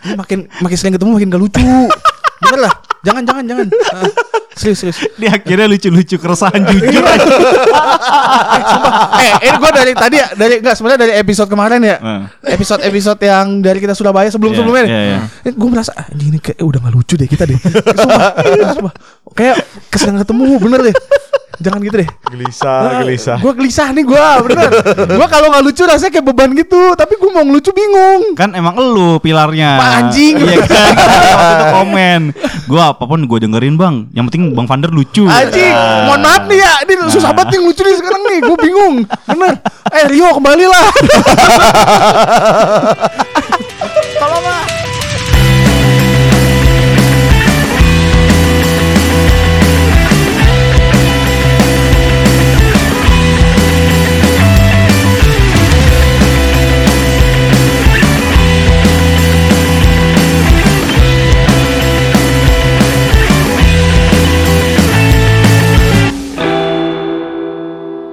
Ini makin makin sering ketemu makin gak lucu. Bener lah. Jangan jangan jangan. Ah, serius serius. Di akhirnya lucu-lucu keresahan jujur aja. eh, ini gue dari tadi ya, dari enggak sebenarnya dari episode kemarin ya. Hmm. Episode episode yang dari kita Surabaya sebelum sebelumnya. Iya, iya, Eh, gue merasa ah, ini kayak udah gak lucu deh kita deh. Sumpah, sumpah. Kayak ketemu bener deh. Jangan gitu deh. Gelisah, gelisah. Gue gelisah nih gue bener. gue kalau nggak lucu rasanya kayak beban gitu. Tapi gue mau ngelucu bingung. Kan emang elu pilarnya. Pak anjing. Iya kan. Waktu itu komen. Gua apa pun gue dengerin bang. Yang penting bang Vander lucu. Anjing, mohon maaf nih ya, ini susah banget nih lucu nih sekarang nih, gue bingung, bener. Eh Rio kembali lah.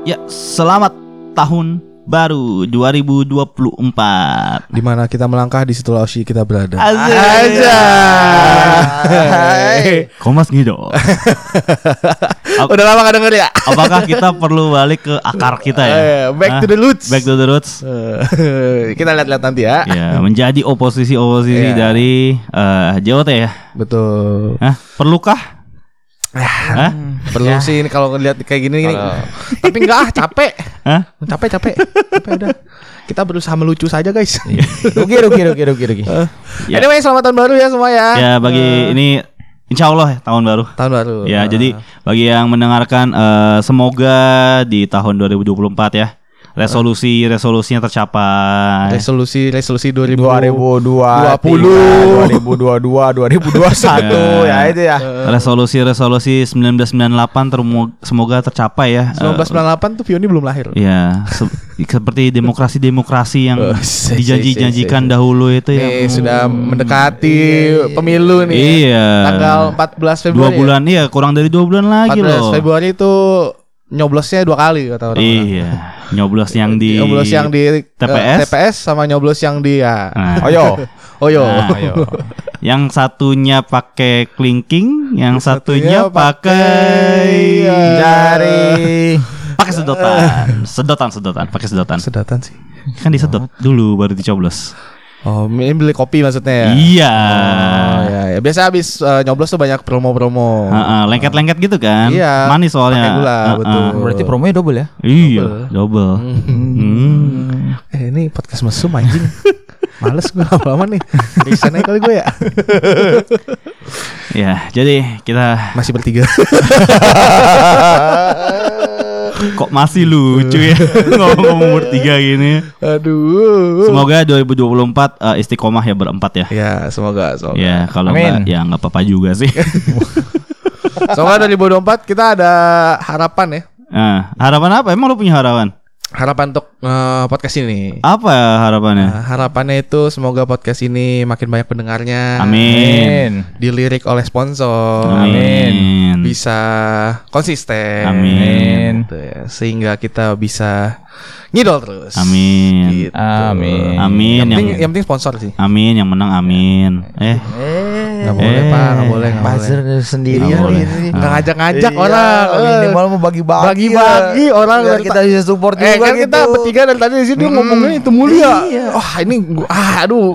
Ya, selamat tahun baru 2024. Di mana kita melangkah di situlah Oshi kita berada. Aja. Komas gitu. Udah lama gak denger ya? Apakah kita perlu balik ke akar kita ya? Eh, back to the roots. Back to the roots. Eh, kita lihat-lihat nanti ya. Ya, menjadi oposisi-oposisi Iya. dari eh, JOT ya. Betul. Hah? Perlukah? Hah? Perlu sih ini kalau ngeliat kayak gini gini. Tapi enggak ah, capek. Hah? Capek, capek. Capek udah. Kita berusaha melucu saja, guys. Rugi, rugi, rugi, rugi, rugi. Ya. Anyway, selamat tahun baru ya semua ya. Ya, bagi Eh, ini Insya Allah ya, tahun baru. tahun baru. Ya, Eh, jadi bagi yang mendengarkan eh, semoga di tahun 2024 ya resolusi resolusinya tercapai. resolusi resolusi 2000 2020, 2022, 2021 ya itu ya. Resolusi-resolusi 1998 termo- semoga tercapai ya. Eh, 1998 tuh Pioni belum lahir. Ya, se- seperti demokrasi-demokrasi yang dijanji-janjikan dahulu itu ya. Nih sudah mendekati pemilu nih. Iya. Tanggal 14 Dua Februari. bulan, iya kurang dari dua bulan lagi 14 loh. Februari itu nyoblosnya dua kali kata orang. Iya, nyoblos yang di Nyoblos yang di eh, TPS. TPS sama nyoblos yang di ya. Nah, Ayo. Oh yo. Nah, yang satunya pakai clinking, yang satunya, satunya pakai Dari pakai sedotan, sedotan, sedotan, pakai sedotan. Sedatan sih. Kan disedot dulu baru dicoblos. Oh, ini beli kopi maksudnya ya. Iya. Oh, ya, ya. Biasa habis eh, nyoblos tuh banyak promo-promo. Heeh, lengket-lengket gitu kan? Iya. Manis soalnya. Pakai gula, betul. berarti promonya double ya? Iya, double. Hmm. Eh ini podcast mesum anjing. Males gue lama-lama nih. Resign aja kali gue ya. Ya, jadi kita Masih bertiga. kok masih lucu ya ngomong-ngomong bertiga gini. Aduh. Semoga 2024 eh, istiqomah ya berempat ya. Ya, semoga semoga. Ya, kalau enggak ya nggak apa-apa juga sih. Semoga 2024 kita ada harapan ya. Nah, harapan apa? Emang lu punya harapan? Harapan untuk eh, podcast ini. Apa ya harapannya? Nah, harapannya itu semoga podcast ini makin banyak pendengarnya. Amin. Dilirik oleh sponsor. Amin. Bisa konsisten. Amin. Gitu ya. Sehingga kita bisa ngidol terus. Amin. Gitu. Amin. Amin Yang penting, yang yang penting sponsor sih. Amin yang menang amin. Eh, Nggak boleh Eh. pak, nggak boleh, nggak boleh. Buzzer sendirian Nggak boleh. ini. Nggak ngajak-ngajak Iya, orang. Eh. Minimal mau bagi-bagi. Bagi-bagi ya. orang Biar kita bisa support Eh juga kan gitu. kita bertiga dari tadi di sini ngomongnya itu mulia. Wah ini gua, ah, aduh,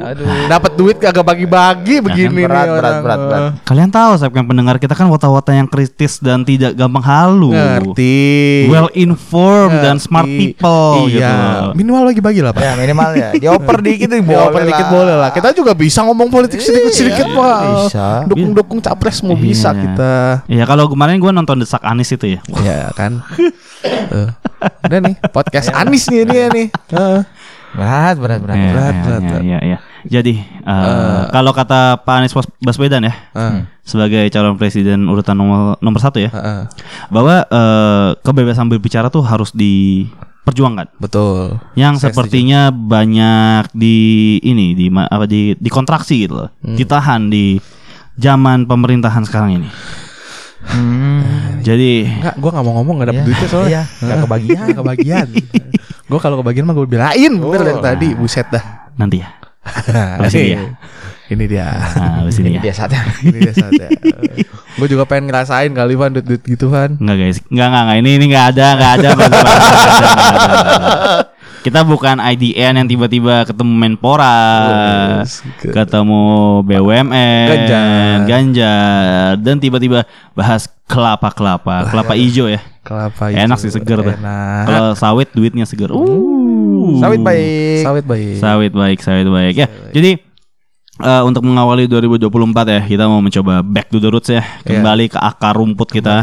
dapat duit kagak bagi-bagi begini berat, nih berat, orang. berat, berat. kalian tahu saya kan pendengar kita kan wata-wata yang kritis dan tidak gampang halu. Ngerti. Well informed dan smart people gitu. Iya. loh. Minimal bagi-bagi lah pak. Ya minimal ya. Dioper dikit nih Ya, oper dikit boleh lah. Kita juga bisa ngomong politik sedikit-sedikit pak. Bisa. Dukung-dukung capres mau bisa Iya. kita. Iya kalau kemarin gue nonton Desak Anis itu ya. Ya kan. Tuh. Udah nih podcast Anis nih ini ya nih. Heeh. Berat, berat, berat. Iya, berat, iya, berat, iya, berat. iya, iya. Jadi eh, kalau kata Pak Anies Bas- Baswedan ya Heeh. sebagai calon presiden urutan nomor nomor satu ya Heeh. bahwa eh, kebebasan berbicara tuh harus diperjuangkan. Betul. Yang Saya sepertinya banyak di ini di ma- apa di dikontraksi gitu loh. Hmm. Ditahan di zaman pemerintahan sekarang ini. Hmm. Jadi Enggak, gua nggak mau ngomong nggak dapet Iya, duitnya soalnya. Iya, nggak kebagian. Kebagian. gua kalau kebagian mah gue belain bener dari tadi, buset dah. nanti ya. Kasih dia. Ini dia. Nah, di sini ya. Dia saatnya. Ini dia saatnya. Gue juga pengen ngerasain kali Van duit duit gitu Van. Enggak guys, enggak enggak enggak ini ini enggak ada enggak ada bantuan. Nggak ada, nggak ada, nggak. Kita bukan IDN yang tiba-tiba ketemu Menpora, Yes, ke- ketemu BUMN, Ganjar. Ganjar, dan tiba-tiba bahas kelapa kelapa, kelapa hijau ya. Kelapa Enak hijau. sih seger tuh. Enak. Kalau sawit duitnya seger. Uh. Sawit baik. Sawit baik. Sawit baik, sawit baik ya. Jadi eh, untuk mengawali 2024 ya, kita mau mencoba back to the roots ya, kembali ke akar rumput kita,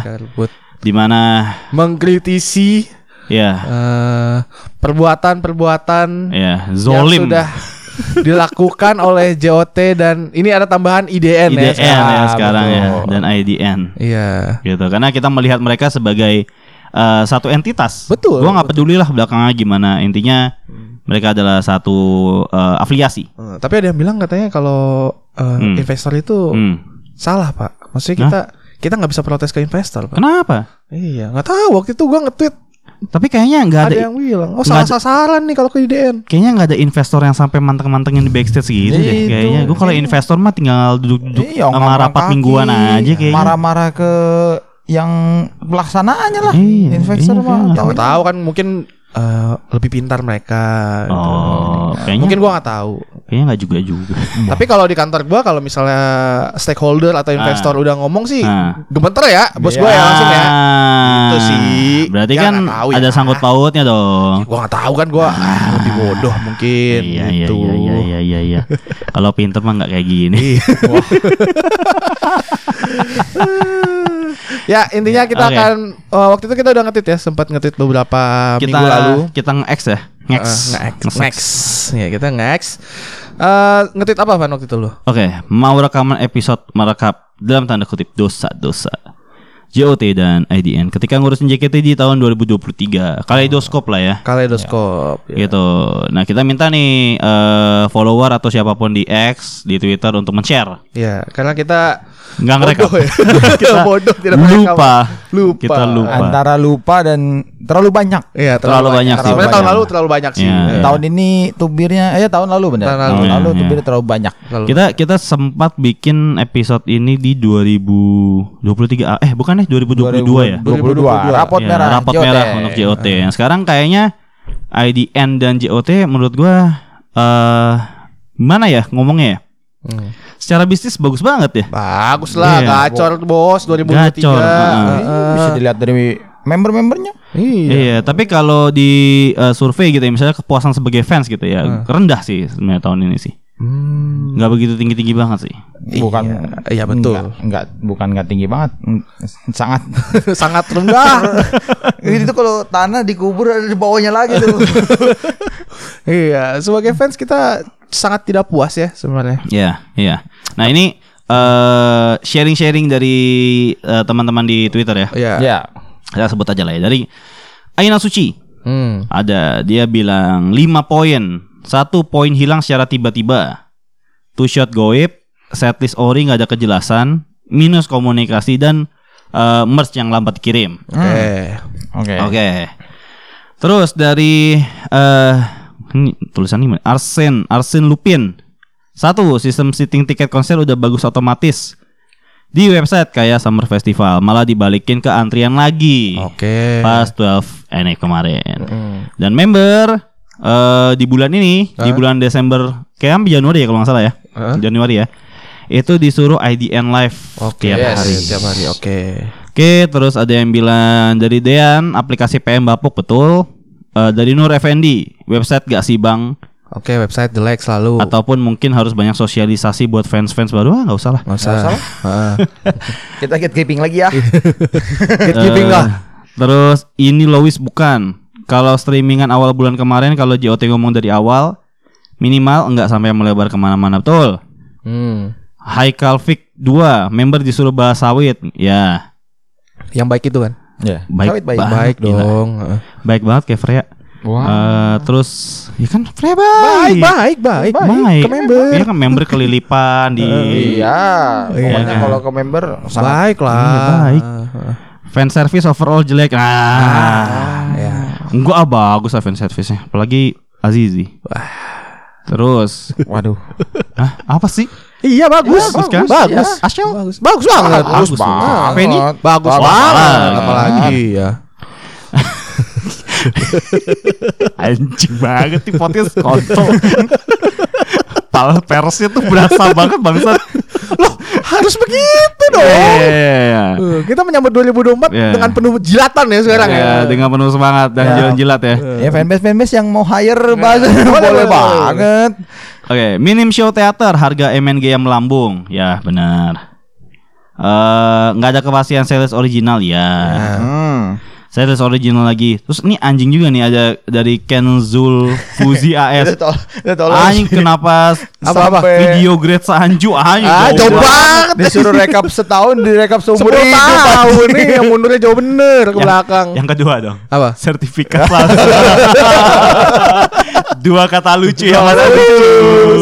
di mana mengkritisi ya, eh, perbuatan-perbuatan ya yang zolim. sudah dilakukan oleh JOT dan ini ada tambahan IDN, IDN ya. ya sekarang. sekarang ya dan IDN Iya. gitu karena kita melihat mereka sebagai eh, satu entitas. Betul, gua nggak peduli lah belakangnya gimana. Intinya mereka adalah satu eh, afiliasi Eh, tapi ada yang bilang katanya kalau eh, Hmm. investor itu hmm. salah pak. Maksudnya kita kita nggak bisa protes ke investor pak. kenapa Iya nggak tahu waktu itu gua nge-tweet tapi kayaknya nggak ada, ada, yang bilang oh salah sasaran nih kalau ke IDN. kayaknya nggak ada investor yang sampai manteng-mantengin di backstage gitu deh Itu. kayaknya gua kalau investor mah tinggal duduk-duduk Iya, sama ngangkat rapat kaki, mingguan aja kayaknya Marah-marah ke yang pelaksanaannya lah. Iya, Investor iya, mah iya. tahu. Siapa tahu kan mungkin eh, lebih pintar mereka. gitu. oh kayaknya Mungkin gua nggak tahu. kayaknya nggak juga juga Tapi kalau di kantor gua kalau misalnya stakeholder atau investor udah ngomong sih Ah. gemeter ya bos gua ya langsung ya. Itu sih. Berarti Ya, kan tahu ada ya. sangkut pautnya dong. Gua nggak tahu kan gua ah, lebih bodoh mungkin Iya iya gitu. iya iya iya iya. iya. Kalau pinter mah nggak kayak gini. Iya. ya intinya kita Oke. akan oh, waktu itu kita udah ngetit ya sempat ngetit beberapa Kita minggu lalu. kita nge-X ya. Nge-X. Uh, nge-X. Nge-X. Nge-X. Ya kita nge-X. Eh, ngetit apa Van waktu itu lu? Oke, mau rekaman episode merekap dalam tanda kutip dosa-dosa. JOT dan IDN ketika ngurusin JKT di tahun 2023 kaleidoskop lah ya Kaleidoskop. ya. gitu. Nah kita minta nih eh, follower atau siapa pun di X di Twitter untuk men-share. Ya, karena kita Nggak ngerekam. ya. kita bodoh tidak. Lupa. Lupa. Kita lupa. Antara lupa dan terlalu banyak. Iya, Terlalu banyak sih, Sebenarnya tahun banyak. lalu terlalu banyak sih. Iya. Ya. Tahun ini tubirnya eh tahun lalu benar. Tahun Tahun lalu. lalu, Iya, tubirnya terlalu banyak. Terlalu- Kita kita sempat bikin episode ini di 2023 ah, eh bukan deh 2022 ya. 2022. Rapot Ya, merah. rapot JOT. merah untuk JOT. Yang sekarang kayaknya IDN dan JOT menurut gua eh gimana ya ngomongnya ya? Hmm. Secara bisnis bagus banget ya. Bagus lah, Iya. gacor bos 2023. Gacor, heeh. Heeh. Bisa dilihat dari member-membernya. Iya. Iya, tapi kalau di eh, survei gitu ya, misalnya kepuasan sebagai fans gitu ya, rendah sih sebenarnya tahun ini sih. Hmm. nggak begitu tinggi-tinggi banget sih. Bukan Iya, betul. Enggak, enggak bukan enggak tinggi banget. Mm, Sangat Sangat rendah. itu kalau tanah dikubur ada di bawahnya lagi tuh. iya, sebagai fans kita sangat tidak puas ya sebenarnya. Iya, iya. Nah ini eh sharing-sharing dari eh, teman-teman di Twitter ya. Iya. ya. Saya sebut aja lah ya dari Aina Suci. Hmm. Ada dia bilang 5 poin. Satu poin hilang secara tiba-tiba. Two shot goib, setlist ori nggak ada kejelasan, minus komunikasi dan eh, merch yang lambat dikirim. Oke. Oke. Oke. Terus dari eh ini tulisan ini Arsen, Arsen Lupin. Satu, sistem seating tiket konser udah bagus otomatis. Di website kayak Summer Festival malah dibalikin ke antrian lagi. Oke. Pas 12 NF kemarin. Hmm. Dan member eh di bulan ini, di bulan Desember, kayak Januari ya kalau nggak salah ya. Hah? Januari ya. Itu disuruh IDN live Oke. tiap Yes, hari. Tiap hari. Oke. Oke, terus ada yang bilang dari Dean, aplikasi PM Bapuk betul. Eh, dari Nur Effendi, website gak sih bang? Oke, website jelek selalu. Ataupun mungkin harus banyak sosialisasi buat fans-fans baru? Ah, nggak usah lah. Nggak usah. Nggak usah Heeh. Kita gatekeeping lagi ya. Gatekeeping Eh, lah. Terus ini Lois bukan. Kalau streamingan awal bulan kemarin, kalau JOT ngomong dari awal, minimal nggak sampai melebar ke mana-mana betul. Hmm. Haikal Fik 2, member disuruh bahas sawit. Ya, Yang baik itu kan. Ya. baik, Sawit baik. Baik gila. dong. Heeh. Baik banget kayak Freya. Wah. Eh, terus, ya kan Freya Baik, baik, baik. baik. Ke member. Iya kan member kelilipan di Iya. Pokoknya Iya. kalau ke member sangat Baik lah. Iya, baik. Fan service overall jelek. Ah, Ah, ya. enggak ah, bagus lah fan service-nya. Apalagi Azizi. Terus, waduh. ah, apa sih? Iya bagus, Bagus kan? Bagus, Iya. Asyik. bagus, bagus banget, Bagus banget. Apa ini? Bagus Bagus banget. banget. Apalagi ya. Anjing banget nih podcast kontol. Pal persnya tuh berasa banget bangsat. Loh, harus begitu dong. Iya, iya, iya. Eh, Kita menyambut 2024 Iya. dengan penuh jilatan ya sekarang Ya, ya. dengan penuh semangat dan Ya. jilat ya. Ya fanbase fanbase yang mau hire bagus boleh banget. Oke, minim show teater harga MNG yang melambung. Ya, benar. Eh, nggak ada kepastian sales original ya. Hmm. Sales original lagi. Terus ini anjing juga nih ada dari Kenzul Fuzi AS. Anjing kenapa Apa-apa? Sampai video grade seanju anjing Ah, jauh banget. Disuruh rekap setahun, direkap seumur 10 hidup. tahun nih yang mundurnya jauh bener ke Yang- belakang. Yang kedua dong. Apa? Sertifikat salsa. Dua kata lucu yang mana lucu.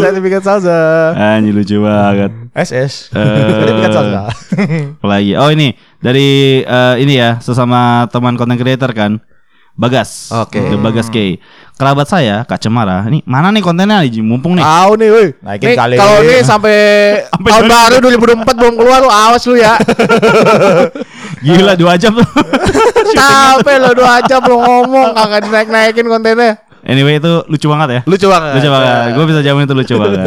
Sertifikat salsa. Anjing lucu banget. SS. Eh, Sertifikat salsa. Apalagi Oh ini dari eh, ini ya sesama teman content creator kan. Bagas. Oke. Ke Bagas K. Kerabat saya Kak Cemara. Ini mana nih kontennya nih mumpung nih. Tahu nih, woi. Naikin Nih, kali. Kalau nih sampai Sampai tahun 2000. baru 2024 belum keluar lu awas lu ya. Gila dua jam tuh. Capek lo dua jam lu ngomong kagak dinaik-naikin kontennya. Anyway itu lucu banget ya. Lucu banget. Lucu banget. Gue bisa jamin itu lucu banget.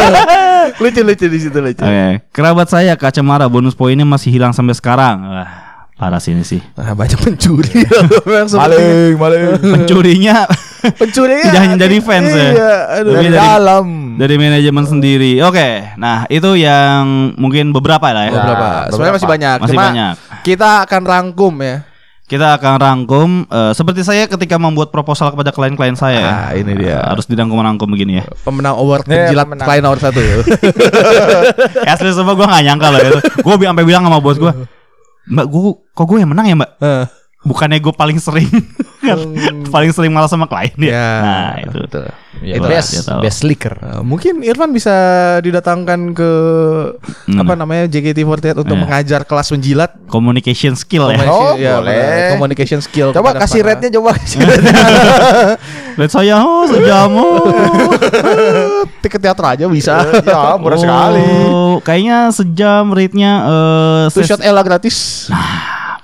lucu lucu di situ lucu. Oke, kerabat saya Kak Cemara bonus poinnya masih hilang sampai sekarang. Wah, parah sih ini sih. Nah, banyak pencuri. Maling, maling. Pencurinya Pencuri Tidak hanya dari fans ya. Iya, aduh. Tapi Dari dari- dalam. dari manajemen sendiri. Oke, nah itu yang mungkin beberapa lah ya. Beberapa. Ya, Sebenarnya masih banyak. Masih Cuma banyak. Kita akan rangkum ya. Kita akan rangkum eh, seperti saya ketika membuat proposal kepada klien-klien saya. Ah, ini dia. Eh, harus dirangkum-rangkum begini ya. Pemenang award Nih, penjilat pemenang. klien nomor satu ya. Asli semua gue gak nyangka loh itu. Gue sampai bilang sama bos gue, Mbak, gue kok gue yang menang ya Mbak? Eh, Bukannya gue paling sering paling sering malah sama klien ya. Ya, Nah itu. betul. Ya, Itulah, best, best slicker. Eh, mungkin Irfan bisa didatangkan ke Hmm. apa namanya JKT48 untuk Iya. mengajar kelas menjilat. Communication skill ya. Oh, Iya, boleh. Communication skill. Coba kasih para- rate-nya coba. Lihat saya oh sejam oh. tiket teater aja bisa. ya, murah sekali. Oh, kayaknya sejam rate-nya eh Two shot Ella gratis.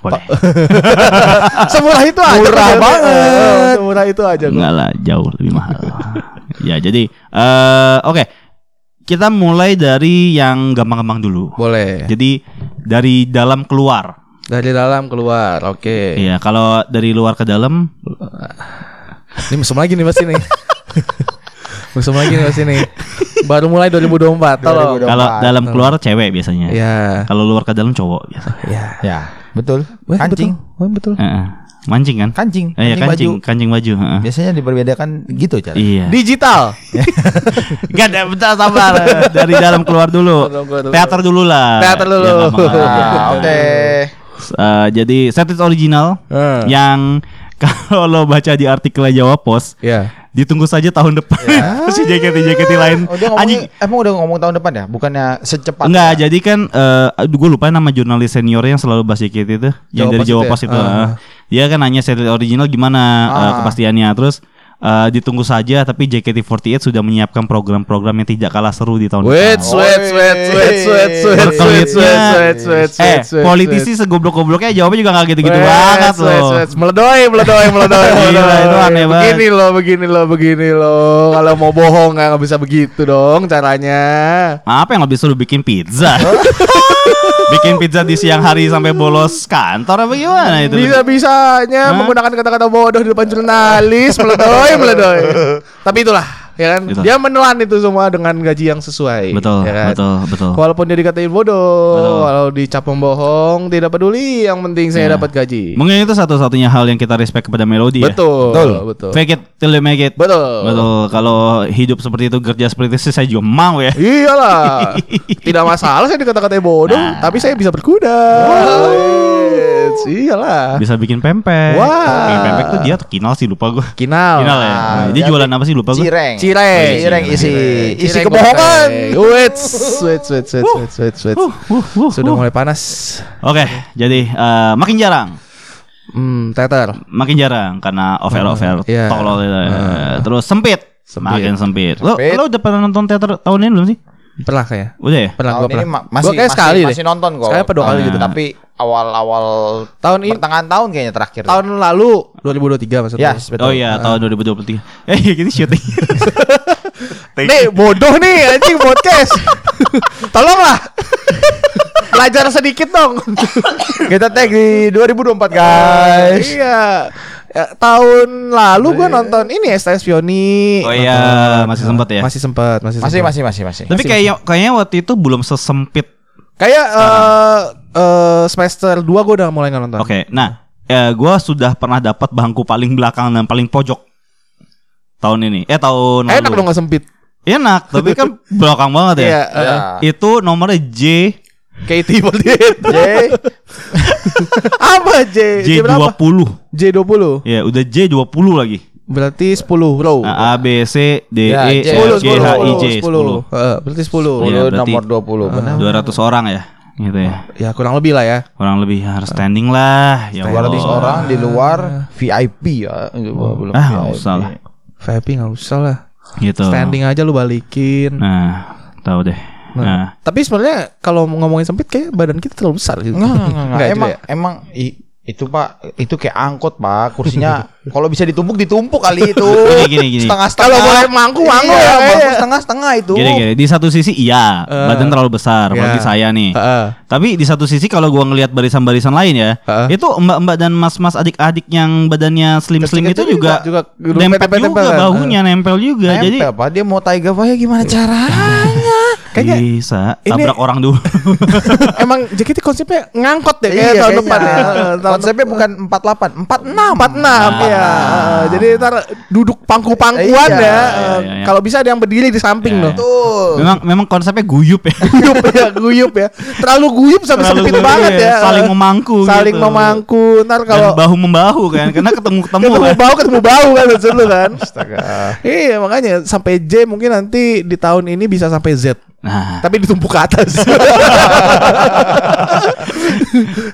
Boleh. Semurah itu aja. Murah banget. Semurah itu aja. Enggak lah, jauh lebih mahal. ya, jadi eh oke. Kita mulai dari yang gampang-gampang dulu. Boleh. Jadi dari dalam keluar. Dari dalam keluar. Oke. Iya, kalau dari luar ke dalam Ini musim lagi nih Mas ini. musim lagi nih Mas ini. Baru mulai 2024. Tolong. 2024. kalau dalam keluar cewek biasanya. Ya. Kalau luar ke dalam cowok biasanya. Ya. Ya, betul. Wah, Kancing. Betul. Wah, betul. Heeh. Mancing kan? Kancing. Eh, ya, kancing, kancing baju. kancing baju, heeh. Biasanya diperbedakan gitu cara. Iya. Digital. Gak ada bentar sabar Dari dalam keluar dulu. Teater dulu lah Teater dulu. Yang gampang aja. Nah, oke. Eh, Jadi setlist original Eh. Yang Kalau lo baca di artikel Jawa Pos Ya. Ditunggu saja tahun depan Si JKT-JKT lain Oh, Anjing emang udah ngomong tahun depan ya? Bukannya secepat. Enggak, jadi kan eh aduh gue lupa nama jurnalis seniornya yang selalu bahas JKT itu, yang dari Jawa itu ya? Pos itu. Ah. ah. Dia kan nanya seri original gimana eh, Ah. kepastiannya. Terus eh, ditunggu saja tapi JKT48 sudah menyiapkan program-program yang tidak kalah seru di tahun Wait, depan. sweat, sweat, sweat, sweat, sweat, sweat, Berkelitnya- sweat, sweat, sweat, Eh, sweat, sweat, politisi segoblok-gobloknya jawabnya juga gak gitu-gitu Wait, banget sweat, loh. meledoi, meledoi, Gila, meledoi. itu aneh banget. Begini loh, begini loh, begini loh. Kalau mau bohong nggak bisa begitu dong caranya. Apa yang lebih seru bikin pizza? bikin pizza di siang hari sampai bolos kantor apa gimana itu? Bisa-bisanya Hah? menggunakan kata-kata bodoh di depan jurnalis, meledoi, meledoi. Tapi itulah, ya kan? Gitu. Dia menelan itu semua dengan gaji yang sesuai. Betul, ya kan? betul, betul. Walaupun dia dikatain bodoh, kalau dicap pembohong, tidak peduli. Yang penting saya Ya. dapat gaji. Mungkin itu satu-satunya hal yang kita respect kepada Melody ya. Betul, Betul. betul. Fake it till you make it. Betul. Betul. Kalau hidup seperti itu, kerja seperti itu, saya juga mau ya. Iyalah. Tidak masalah saya dikata-katain bodoh, Nah. tapi saya bisa berkuda. Yes, Iyalah. Bisa bikin pempek. Wah. Bikin pempek tuh dia tuh kinal sih lupa gue. Kinal. Kinal ya. Ah, dia ya, jualan apa sih lupa gue. Cireng. Cireng. Cireng isi isi kebohongan. Wait, wait, wait, wait, wait, wait, wait. Sudah mulai panas. Oke, jadi eh, makin jarang. Hmm, teater. Makin jarang karena over-over iya. tolol itu. Ah. Terus sempit. Sempit. Makin sempit. Lo, Sempit. lo udah pernah nonton teater tahun ini belum sih? Pernah kayak. Udah ya? Pernah Tahun gua ini pernah. ma- masih Gua kayak masih, sekali deh. masih nonton kok. Sekali apa dua kali Tahun gitu. Tapi awal-awal Tahun ini pertengahan tahun kayaknya terakhir. tahun lalu 2023 maksudnya. Yes, betul. Oh iya, tahun 2023. Eh, gini syuting. Nih bodoh nih anjing podcast. Tolonglah. Belajar sedikit dong. Kita tag di 2024 guys. iya. Ya, tahun lalu gua nonton ini STS Pioni. Oh iya, Nonton. masih sempat ya? Masih sempat, masih Masih sempat. masih masih masih. Tapi kayaknya kayaknya waktu itu belum sesempit. Kayak eh eh, semester 2 gua udah mulai nonton. Oke, nah, eh, gua sudah pernah dapat bangku paling belakang dan paling pojok tahun ini. Eh tahun Enak lalu. dong gak sempit. Enak, tapi kan belakang banget ya. Iya, Ya. eh, Itu nomornya J KT48. J Apa J? J berapa? J20. J20. Ya, udah J20 lagi. Berarti 10, Bro. Nah, A B C D Ya, E J. F G H I J 10. 10. Heeh, berarti 10. Iya, 10 berarti- nomor 20 benar. 200 orang ya. Gitu ya. Ya kurang lebih lah ya. Kurang lebih harus standing lah. Ya 200 Allah. orang di luar VIP ya. Belum Ah, nggak VIP. usah lah. VIP nggak usah lah. Gitu. Standing aja lu balikin. Nah, tahu deh. Nah, Tapi sebenarnya kalau ngomongin sempit kayak badan kita terlalu besar gitu. Enggak, enggak. Enggak Emang ya? emang i- itu Pak, itu kayak angkot Pak. Kursinya kalau bisa ditumpuk ditumpuk kali itu. Gini, gini, gini. Setengah-setengah. Kalau boleh mangku, mangku iya, ya, mangku kayaknya. setengah-setengah itu. gini gini. Di satu sisi iya, Eh. badan terlalu besar bagi Ya. saya nih. Heeh. Tapi di satu sisi kalau gua ngelihat barisan-barisan lain ya, Heeh. itu mbak-mbak dan mas-mas adik-adik yang badannya slim-slim Kecil-kecil itu juga, juga- juga nempel juga kan? bahunya nempel juga. Nempel, Jadi Pak. Dia mau taiga Pak ya gimana caranya? Kayaknya bisa ini- tabrak orang dulu. emang JKT konsepnya ngangkot deh kayak Iya, tahun kayaknya. depan ya. Tahun Konsepnya bukan 48, 46. 46 ya. Eh, Jadi ntar duduk pangku-pangkuan Iya. ya. Iya, Eh, iya, iya. Kalau bisa ada yang berdiri di samping Iya, loh. iya. Betul. memang memang konsepnya guyup ya. Guyup ya, guyup ya. Terlalu guyup sampai Terlalu sempit guyup, banget iya. ya. Saling memangku Saling gitu. memangku. Ntar kalau bahu membahu kan karena ketemu ketemu ketemu kan. bau ketemu bau kan maksud lu kan. Astaga. Iya makanya sampai J mungkin nanti di tahun ini bisa sampai Z. Nah, Tapi ditumpuk ke atas.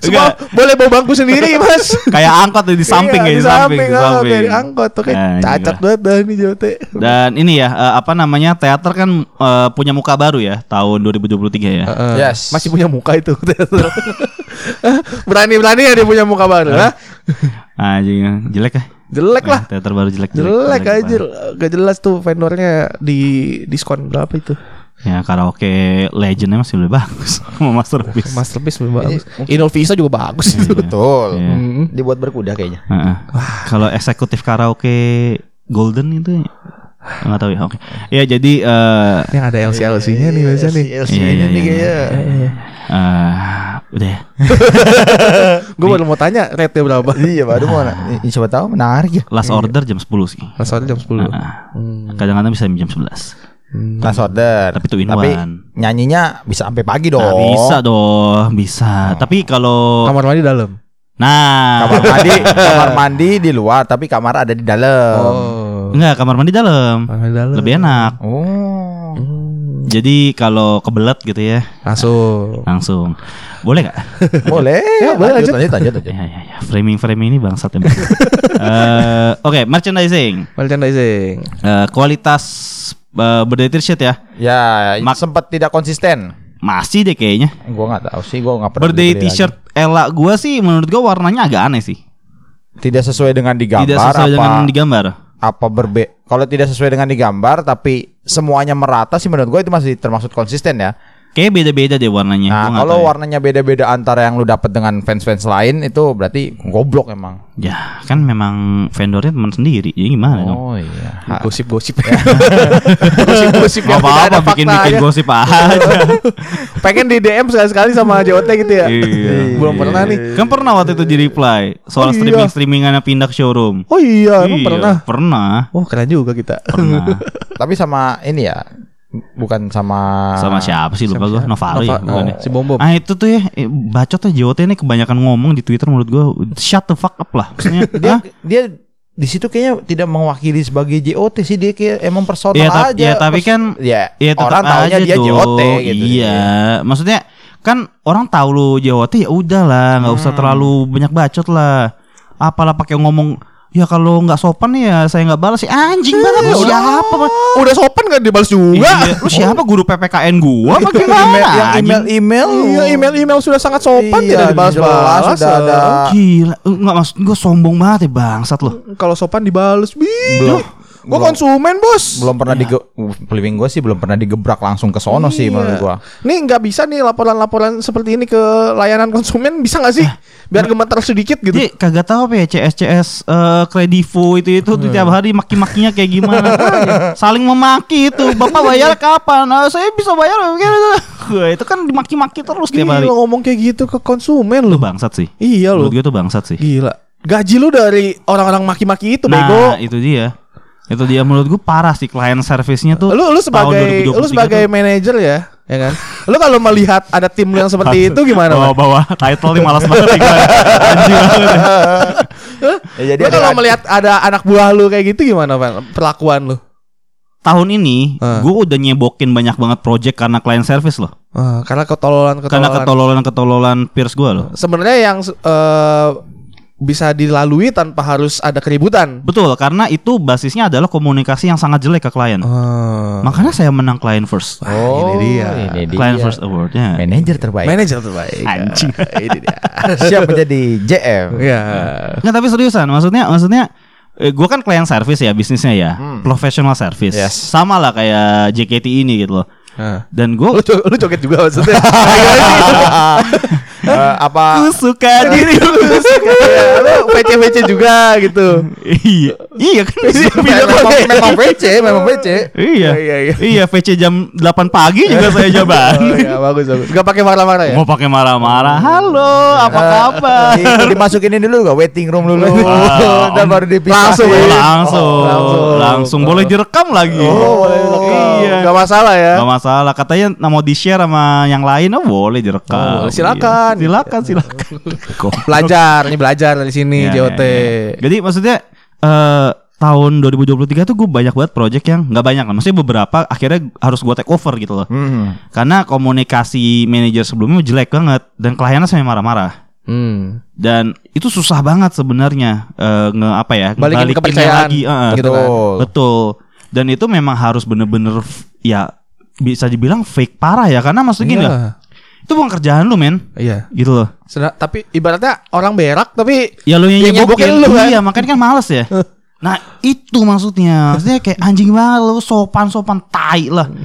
Semua boleh bawa bangku sendiri mas. kayak angkot di samping Iya, kayak di samping, di oh, samping. angkot tuh kayak Nah, cacat banget dah nih Jote. Dan ini ya eh, apa namanya teater kan eh, punya muka baru ya tahun 2023 ya. Heeh. Yes. Masih punya muka itu Berani-berani ya dia punya muka baru ha? Anjing jelek ya. Jelek lah Teater baru jelek. Jelek aja banget. Gak jelas tuh vendornya di diskon berapa itu Ya karaoke legendnya masih lebih bagus sama masterpiece. Masterpiece lebih bagus Inul Visa juga bagus itu Betul. Iya. Dibuat berkuda kayaknya. Heeh. Kalau eksekutif karaoke golden itu nggak tahu ya. Oke. Ya jadi eh Yang ada LC-LC-nya nih biasa nih LC Iya, iya, nih iya, kayaknya. eh, udah ya. Gue baru mau tanya rate berapa Iya, baru mau na- siapa tahu menarik ya. Last order jam 10 sih. Masalahnya jam 10 Nah, Hmm. kadang-kadang bisa jam 11. Last order. Tapi two in Tapi one. nyanyinya bisa sampai pagi dong. Nah, bisa dong, bisa. Tapi kalau Kamar mandi dalam nah, Kamar mandi, kamar mandi di luar, tapi kamar ada di dalam. Oh enggak kamar mandi dalam. Kamar mandi dalam Lebih enak. Oh. Hmm. Jadi kalau kebelet gitu ya, Langsung langsung. Boleh nggak? Boleh. Ya, boleh, lanjut, lanjut. lanjut, lanjut. Ya, ya, ya. Framing framing ini bangsat ya. Eh, Oke, merchandising. Merchandising Eh, kualitas uh, berdaya t-shirt ya. Ya, Mak- sempat tidak konsisten. Masih deh kayaknya. Gua nggak tahu sih, gua nggak pernah. Lagi. t-shirt Ella gua sih menurut gua warnanya agak aneh sih. tidak sesuai dengan digambar Tidak sesuai apa dengan digambar. apa berbe kalau tidak sesuai dengan digambar tapi semuanya merata sih menurut gue itu masih termasuk konsisten ya. Kayak beda-beda deh warnanya. Nah, kalau ya. warnanya beda-beda antara yang lu dapat dengan fans-fans lain itu berarti goblok emang. Ya, kan memang vendornya teman sendiri. Jadi gimana dong? Oh iya. Ha- Gosip-gosip Gosip-gosip Gak apa-apa bikin-bikin gosip aja. Pengen di DM sekali-sekali sama JOT gitu ya Iya. Belum pernah nih Kan pernah waktu itu di reply soal Oh, iya. streaming streamingannya pindah ke showroom. Oh iya emang Iya, pernah Pernah. Oh keren juga kita Pernah. Tapi sama ini ya, bukan sama Sama siapa sih lupa gue Novaro ya Nova- bukan ya? oh, Si Bom Bom Ah itu tuh ya eh, bacot tuh JOT ini kebanyakan ngomong di Twitter menurut gue shut the fuck up lah. Maksudnya Dia hah? dia di situ kayaknya tidak mewakili sebagai JOT sih dia kayak emang personal ta- aja. ya, tapi Pers- kan ya, ya orang taunya aja dia dong. JOT gitu. Iya, maksudnya kan orang tahu lu JOT ya udahlah, nggak Hmm. usah terlalu banyak bacot lah. Apalah pakai ngomong Ya kalau nggak sopan ya saya nggak balas sih anjing banget lu siapa? Pak? Udah sopan gak dibalas juga. Iya, lu siapa guru PPKN gua? Apa email, gimana? yang anjing? email email Iya, email-email sudah sangat sopan Iya, tidak dibalas-balas. sudah ada. Gila, nggak maksud gue sombong banget ya bangsat lo. Kalau sopan dibalas, bi. Belum. konsumen, Bos. belum pernah dige peliving gue sih belum pernah digebrak langsung ke sono sih menurut gua. Nih nggak bisa nih laporan-laporan seperti ini ke layanan konsumen bisa nggak sih? Biar gemetar sedikit gitu. Jadi kagak tahu apa ya CS CS eh, Kredivo itu itu tuh tiap hari maki-makinya kayak gimana. Saling memaki itu. Bapak bayar kapan? Nah, saya bisa bayar itu kan dimaki-maki terus tiap hari. Ngomong kayak gitu ke konsumen Lu lu. bangsat sih. Iya lu. Menurut gue tuh bangsat sih. Gila. Gaji lu dari orang-orang maki-maki itu, Nah, bego. itu dia. Itu dia menurut gue parah sih klien service-nya tuh. Lu lu sebagai 2023 lu sebagai manajer ya, ya kan? Lu kalau melihat ada tim lu yang seperti itu gimana, bawa bawa title nih malas banget gua. Anjing banget. Ya, jadi kalau melihat ada anak buah lu kayak gitu gimana, Bang? Perlakuan lu? Tahun ini Ah. gue udah nyebokin banyak banget project karena client service loh. Ah, karena ketololan Karena ketololan. ketololan-ketololan peers gue loh. Sebenarnya yang eh, bisa dilalui tanpa harus ada keributan. Betul, karena itu basisnya adalah komunikasi yang sangat jelek ke klien. Ah. Makanya saya menang client first. Oh, ini dia. Ini dia. Client first awardnya. Manajer terbaik. Manajer terbaik. Anjing. Ah, ini dia. Siap menjadi JM. Iya. Nggak tapi seriusan, maksudnya maksudnya eh, gue kan client service ya bisnisnya ya, professional service. Yes. Sama lah kayak JKT ini gitu loh. Ah. Dan gue Lu, co- lu joget juga maksudnya. Eh, apa suka diri Iya, lu PC-PC juga gitu. iya, iya kan memang, memang PC, memang PC. Iya, Iya, iya. iya, VC jam 8 pagi juga saya jaban. Oh, iya, bagus bagus. Gak pakai marah-marah ya? Mau pakai marah-marah. Halo, apa kabar? Di- dimasukin ini dulu gak waiting room dulu. Ah, Dan baru dipisah. Langsung Oh, ya? langsung, Oh, langsung, langsung. boleh direkam lagi. Oh, boleh direkam. Iya. Gak masalah ya. Gak masalah. Katanya mau di share sama yang lain, oh boleh direkam. Oh, silakan. Iya. Silakan, silakan. Belajar, nih belajar dari sini Iya, JOT. iya, iya. Jadi maksudnya eh tahun 2023 tuh gue banyak banget project yang nggak banyak lah. Maksudnya beberapa akhirnya harus gue take over gitu loh. Hmm. Karena komunikasi manajer sebelumnya jelek banget dan kliennya sampai marah-marah. Hmm. Dan itu susah banget sebenarnya eh, nge apa ya? Balikin kepercayaan lagi, eh, gitu kan. Betul. Betul. Dan itu memang harus bener-bener ya bisa dibilang fake parah ya karena maksudnya gini Iya. Itu bukan kerjaan lu men Iya. Gitu loh Sedang- tapi ibaratnya orang berak tapi Ya lu yang nyebokin nyebokin lu, kan? Iya makanya kan males ya Nah itu maksudnya Maksudnya kayak anjing banget lu Sopan-sopan tai lah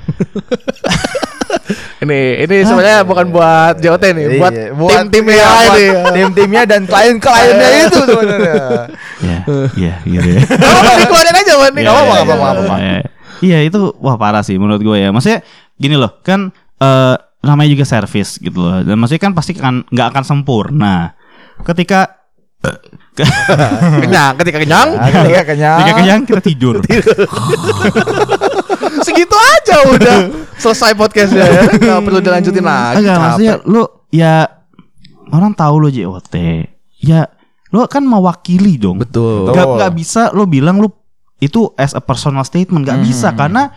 ini ini sebenarnya bukan buat JOT nih, buat Iya, tim-tim iya, lain buat nih. Tim-timnya dan klien-kliennya itu sebenarnya. Ya Iya gitu ya dikeluarin aja, Wan. Iya, apa-apa, iya, apa-apa. iya. Iya itu Wah parah sih menurut gue ya Maksudnya gini loh Kan eh, Namanya juga service gitu loh Dan maksudnya kan pasti kan nggak akan sempurna Ketika Kenyang, ketika kenyang, Nah, ketika kenyang. Ketika kenyang kita tidur segitu aja udah selesai podcastnya ya. Gak perlu dilanjutin lagi. Enggak maksudnya lu ya orang tahu lo JOT. Ya lu kan mewakili dong. Betul. Gak, nggak bisa lo bilang lu itu as a personal statement Hmm. Gak bisa karena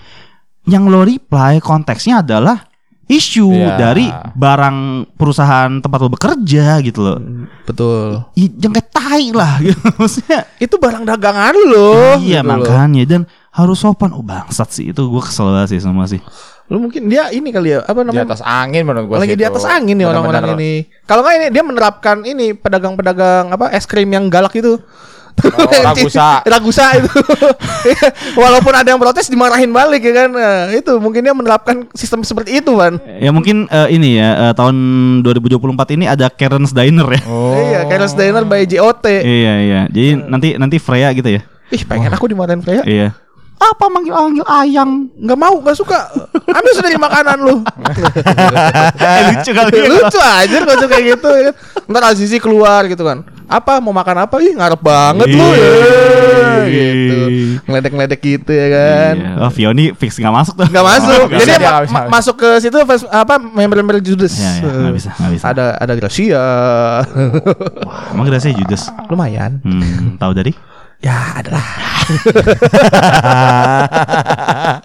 yang lo reply konteksnya adalah isu Iya. dari barang perusahaan tempat lo bekerja gitu loh. Betul. I- Yang kayak tai lah gitu. Maksudnya Itu barang dagangan loh. Iya gitu loh. makanya dan harus sopan. Oh bangsat sih itu gue kesel banget sih sama sih. Lu mungkin dia ini kali ya, apa Di namanya? atas angin menurut gua lagi sih di itu. atas angin nih orang-orang ini. Kalau nggak ini dia menerapkan ini pedagang-pedagang apa es krim yang galak itu. Ragusa. Ragusa itu. Walaupun ada yang protes dimarahin balik ya kan. Nah, itu mungkin dia menerapkan sistem seperti itu, Van. Ya mungkin eh, ini ya eh, tahun 2024 ini ada Karen's Diner ya. Oh. Iya, Careless Diner by JOT. Iya iya. Jadi nanti nanti Freya gitu ya. Ih, pengen aku dimarahin Freya. Iya. Apa manggil manggil ayang? Nggak mau, nggak suka. Ambil sendiri makanan lu. Eh, lucu kali. ya. Lucu aja kalau suka kayak gitu ya. Ntar Azizi keluar gitu kan. Apa mau makan apa? Ih, ngarep banget lu ya. Gitu. Ngeledek-ngeledek gitu ya kan. Iya. Oh, Fioni fix nggak masuk tuh. Nggak masuk. nggak Jadi ma- nggak bisa. ma- masuk ke situ apa member-member Judas. Iya, iya, nggak bisa, nggak bisa. Ada ada Gracia. Emang rasanya Judas. Lumayan. Hmm, tahu dari? Ya, adalah.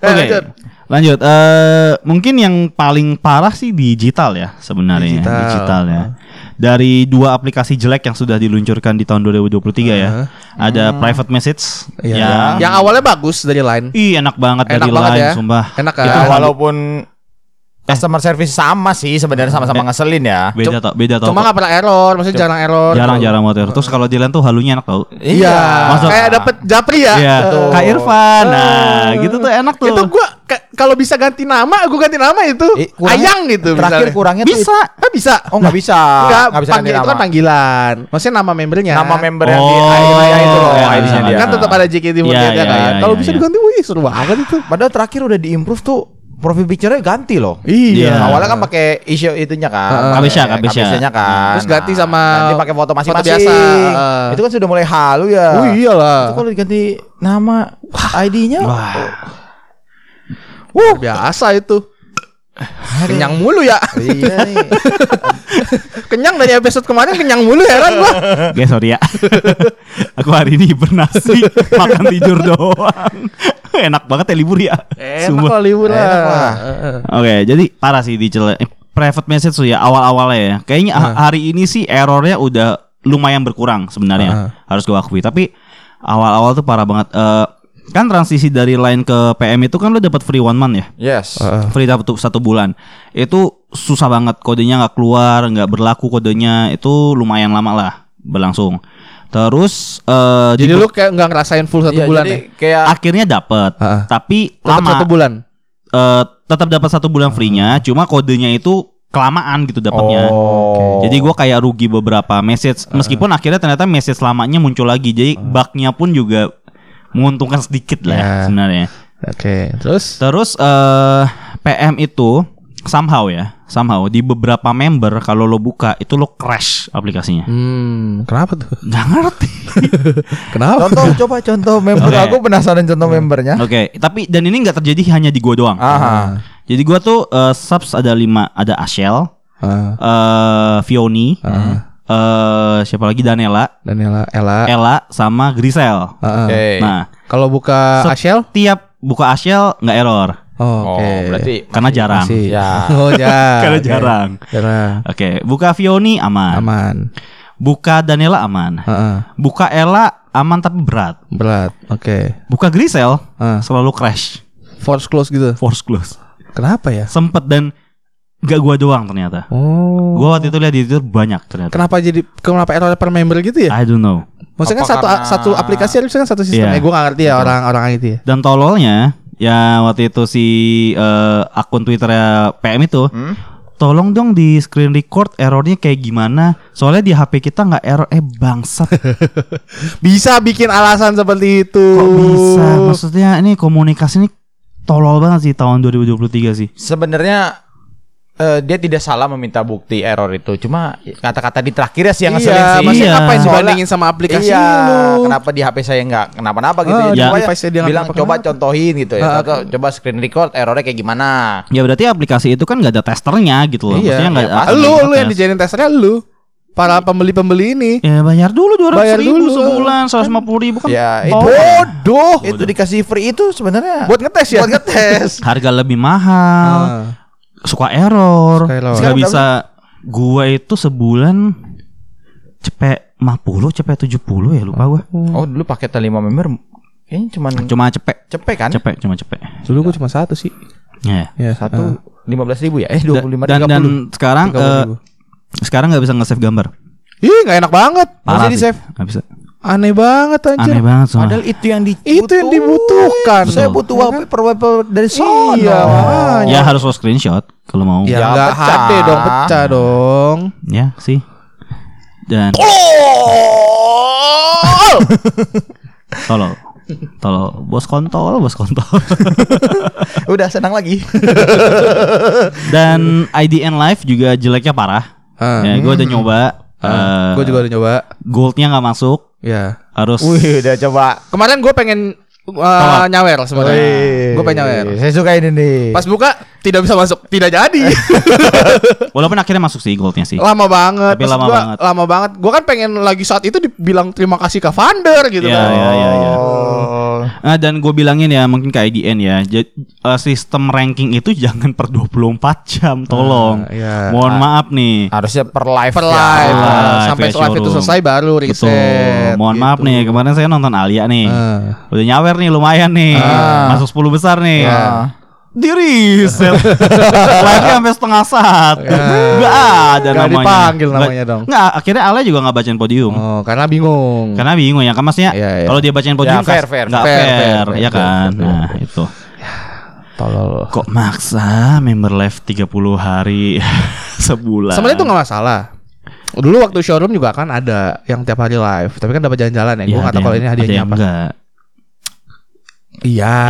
Eh, Oke. lanjut. Lanjut. Eh mungkin yang paling parah sih digital ya sebenarnya. Digital. Digital, ya. dari dua aplikasi jelek yang sudah diluncurkan di tahun 2023 ya. Ada private message Iya. yang Yang awalnya bagus dari line. Ih enak banget Enak dari banget line ya. sumpah. Enak kan? Ya, Itu walaupun customer service sama sih sebenarnya sama-sama ngeselin ya. Beda tau, beda tau. Cuma nggak pernah error, maksudnya jarang error. jarang-jarang banget. Terus kalau line tuh halunya enak tau. Iya. Masuk. Kayak dapet Japri ya. Iya, Tuh. Kak Irfan. Nah, gitu tuh enak tuh. Itu gua ka- kalau bisa ganti nama, gua ganti nama itu. Eh, kurangnya- Ayang gitu. Terakhir misalnya. kurangnya tuh bisa. Ah, bisa. Oh nggak bisa. Nggak bisa panggil itu kan panggilan. Maksudnya nama membernya. Nama member yang di Oh, Ayah itu loh, iya, ID-nya iya. dia. Kan tetap ada JKT48 Iya, ya iya, kan. iya, Kalau iya, bisa iya. diganti, wih seru banget itu. Padahal terakhir udah diimprove tuh profil picture-nya ganti loh. Iya. Awalnya kan pakai issue itunya kan. Heeh. Kabesya, pakai kabesya. kabesya-nya kan. Terus ganti sama ganti pakai foto masing-masing. biasa, heeh. Itu kan sudah mulai halu ya. Oh iyalah. Itu kalau diganti nama ID-nya Wah. Wah, biasa itu. Kenyang mulu ya. iya nih. kenyang dari episode kemarin kenyang mulu heran gua. Guys, sorry ya. Aku hari ini hibernasi, makan tidur doang. Enak banget ya libur ya. Enak Sumpah. lah libur lah. Oke, jadi parah sih di cele- eh, private message tuh ya awal-awalnya ya. Kayaknya ha- hari ini sih errornya udah lumayan berkurang sebenarnya. Harus gue akui. Tapi awal-awal tuh parah banget. Eh, kan transisi dari line ke PM itu kan lo dapat free one month ya. Yes. Free satu, satu bulan. Itu susah banget kodenya nggak keluar, nggak berlaku kodenya. Itu lumayan lama lah berlangsung. Terus eh Jadi di- lu kayak nggak ngerasain full satu Iya, bulan jadi ya? kayak akhirnya dapat, Heeh. tapi Tetap lama. satu bulan. eh, tetap dapat satu bulan free-nya, cuma kodenya itu kelamaan gitu dapatnya. Oh. Jadi gua kayak rugi beberapa message, meskipun akhirnya ternyata message lamanya muncul lagi. Jadi bugnya pun juga menguntungkan sedikit lah ya, Ya. sebenarnya. Oke, terus Terus eh PM itu somehow ya, somehow di beberapa member kalau lo buka itu lo crash aplikasinya. hmm, kenapa tuh? Nggak ngerti. Kenapa? Contoh coba contoh member Oke. aku penasaran contoh membernya. Oke, tapi dan ini nggak terjadi hanya di gua doang. Aha. Jadi gua tuh eh, subs ada lima, ada Ashel, Ah, eh Vioni, eh siapa lagi Danela, Daniela, Ella. Ella sama Grisel. Ah. Oke. Nah, Kalau buka Ashel? tiap buka Ashel nggak error Oh, Oh, oke. berarti karena jarang. Masih. Ya. Oh, ya. Karena oke. jarang. Jarang. Oke, buka Vioni aman. Aman. Buka Danela aman. Heeh. Buka Ella aman tapi berat. Berat. Oke. Buka Grisel Ah. selalu crash, Force close gitu. force close. Kenapa ya? Sempet dan gak gua doang ternyata. Oh. Gua waktu itu lihat di Twitter banyak ternyata. Kenapa jadi kenapa error per member gitu ya? I don't know. Maksudnya kan satu karena- satu aplikasi harusnya kan satu sistem. Iya. Eh, gue gak ngerti ya orang-orang itu ya. Dan tololnya ya waktu itu si eh, akun Twitternya PM itu Hmm? tolong dong di screen record errornya kayak gimana soalnya di HP kita nggak error eh bangsat Bisa bikin alasan seperti itu. kok bisa maksudnya ini komunikasi ini tolol banget sih tahun 2023 sih Sebenarnya eh, dia tidak salah meminta bukti error itu. Cuma kata-kata di terakhirnya sih yang ngeselin Iya, sih. maksudnya Iya. ngapain dibandingin sama aplikasi iya, lu? kenapa di HP saya nggak kenapa-napa gitu Oh, ya. di Coba device-nya dia bilang coba contohin gitu ya. Atau coba screen record errornya kayak gimana. ya berarti aplikasi itu kan nggak ada testernya gitu loh Iya, maksudnya nggak iya, pasti. lu lu yang tes. dijadiin testernya lu. Para pembeli-pembeli ini. ya bayar dulu dua ratus Bayar ribu dulu. sebulan seratus lima puluh ribu kan Ya, itu Bodoh. itu dikasih free itu sebenarnya Buat ngetes ya? Buat ngetes. harga lebih mahal Ah. Suka error. Nggak bisa. gua itu sebulan cepet 50 cepet 70 ya lupa gua. Oh, dulu paket 5 member kayaknya cuman cuma cepet. Cepet kan? cepet cuma cepet. Dulu gue cuma satu sih. ya Ya, Satu lima belas ribu ya? Eh dua puluh lima dan dan 30. sekarang eh, sekarang nggak bisa nge-save gambar. Ih, gak enak banget. parah Masih di save. nggak bisa Aneh banget anjir. aneh banget soalnya Padahal itu yang di Itu yang dibutuhkan. Saya butuh wallpaper wallpaper dari sono. Iya, ya harus lo screenshot kalau mau Ya, Ya, enggak pecah. HD dong, pecah dong. ya sih dan tolol tolol bos kontol bos kontol Udah senang lagi. dan IDN Live juga jeleknya parah Ah. ya gue udah nyoba eh, gue juga udah nyoba. goldnya nggak masuk Ya. harus Wih, udah coba. Kemarin gue pengen uh, nyawer sebenarnya. Gue pengen nyawer. Saya suka ini nih. Pas buka tidak bisa masuk, tidak jadi. Walaupun akhirnya masuk sih goldnya sih. lama banget. Tapi Maksud lama gua, banget. Lama banget. Gua kan pengen lagi saat itu dibilang terima kasih ke Vander gitu Iya, kan. iya, iya, iya. Oh. Nah, dan gue bilangin ya mungkin ke IDN ya. Jadi sistem ranking itu jangan per 24 jam, tolong. Ah, iya. Mohon maaf nih. Harusnya per live Per ya. live, live, ah, sampai ya, live itu selesai baru Betul. reset. Mohon gitu. maaf nih, kemarin saya nonton Alia nih. Ah. Udah nyawer nih lumayan nih. Ah. Masuk 10 besar nih. Ah. Di reset. Live-nya sampai setengah saat. Gak ada Nggak namanya. dipanggil Nggak- namanya dong. Nggak, akhirnya Alia juga nggak bacain podium. Oh, karena bingung. Karena bingung ya kan maksudnya Iya, iya. kalau dia bacain podium Ya, fair, fair, nggak fair, fair, fair, ya fair, kan. fair. Nah, itu. Tolol. Kok maksa member live 30 hari sebulan? Sebenarnya itu nggak masalah. Dulu waktu showroom juga kan ada yang tiap hari live, tapi kan dapat jalan-jalan ya. Ya, Gue nggak tahu kalau ini hadiahnya apa. enggak. Iya,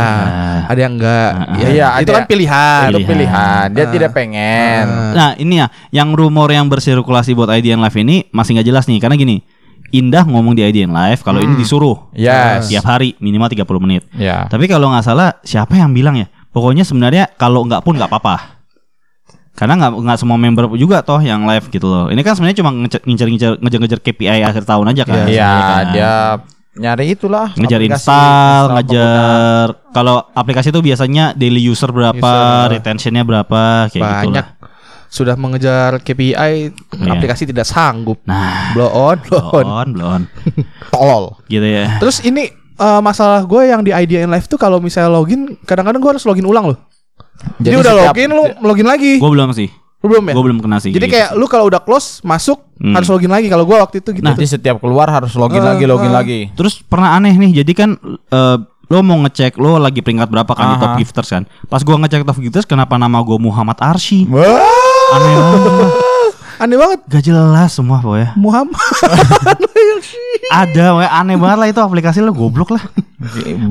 ada yang enggak. Ah, Iya, Iya, itu ada- kan pilihan. Itu Pilihan. pilihan. Dia Ah. tidak pengen. Ah. Nah ini ya Yang rumor yang bersirkulasi buat IDN Live ini Masih nggak jelas nih Karena gini Indah ngomong di IDN Live Kalau ini disuruh Yes. Tiap hari minimal 30 menit Ya. Tapi kalau nggak salah Siapa yang bilang ya Pokoknya sebenarnya Kalau nggak pun nggak apa-apa karena nggak nggak semua member juga toh yang live gitu loh. Ini kan sebenarnya cuma ngejar-ngejar ngejar-ngejar KPI akhir tahun aja kan. Iya, sebenarnya kan. dia nyari itulah ngejar aplikasi, install, ngejar kalau aplikasi itu biasanya daily user berapa, User. retentionnya berapa, kayak gitu Banyak lah. sudah mengejar KPI, Iya. aplikasi tidak sanggup. Nah, Blow on, blow on. belum, belum, tolol. gitu ya. Terus ini eh, masalah gue yang di IDN Live tuh kalau misalnya login, kadang-kadang gue harus login ulang loh. Jadi, udah setiap- login, lu login lagi. Gue belum sih, Lu belum ya? gue belum kena sih. Jadi gitu. kayak lu kalau udah close masuk Hmm. harus login lagi. Kalau gue waktu itu gitu. Nanti setiap keluar harus login Ah, lagi, login ah. lagi. Terus pernah aneh nih, jadi kan eh, lo mau ngecek lo lagi peringkat berapa kan di top Aha. gifters kan. Pas gua ngecek top gifters kenapa nama gua Muhammad Arsy? Wah. Aneh banget. Aneh banget. Gak jelas semua pokoknya. Muhammad. Ada, aneh banget lah itu aplikasi lo goblok lah.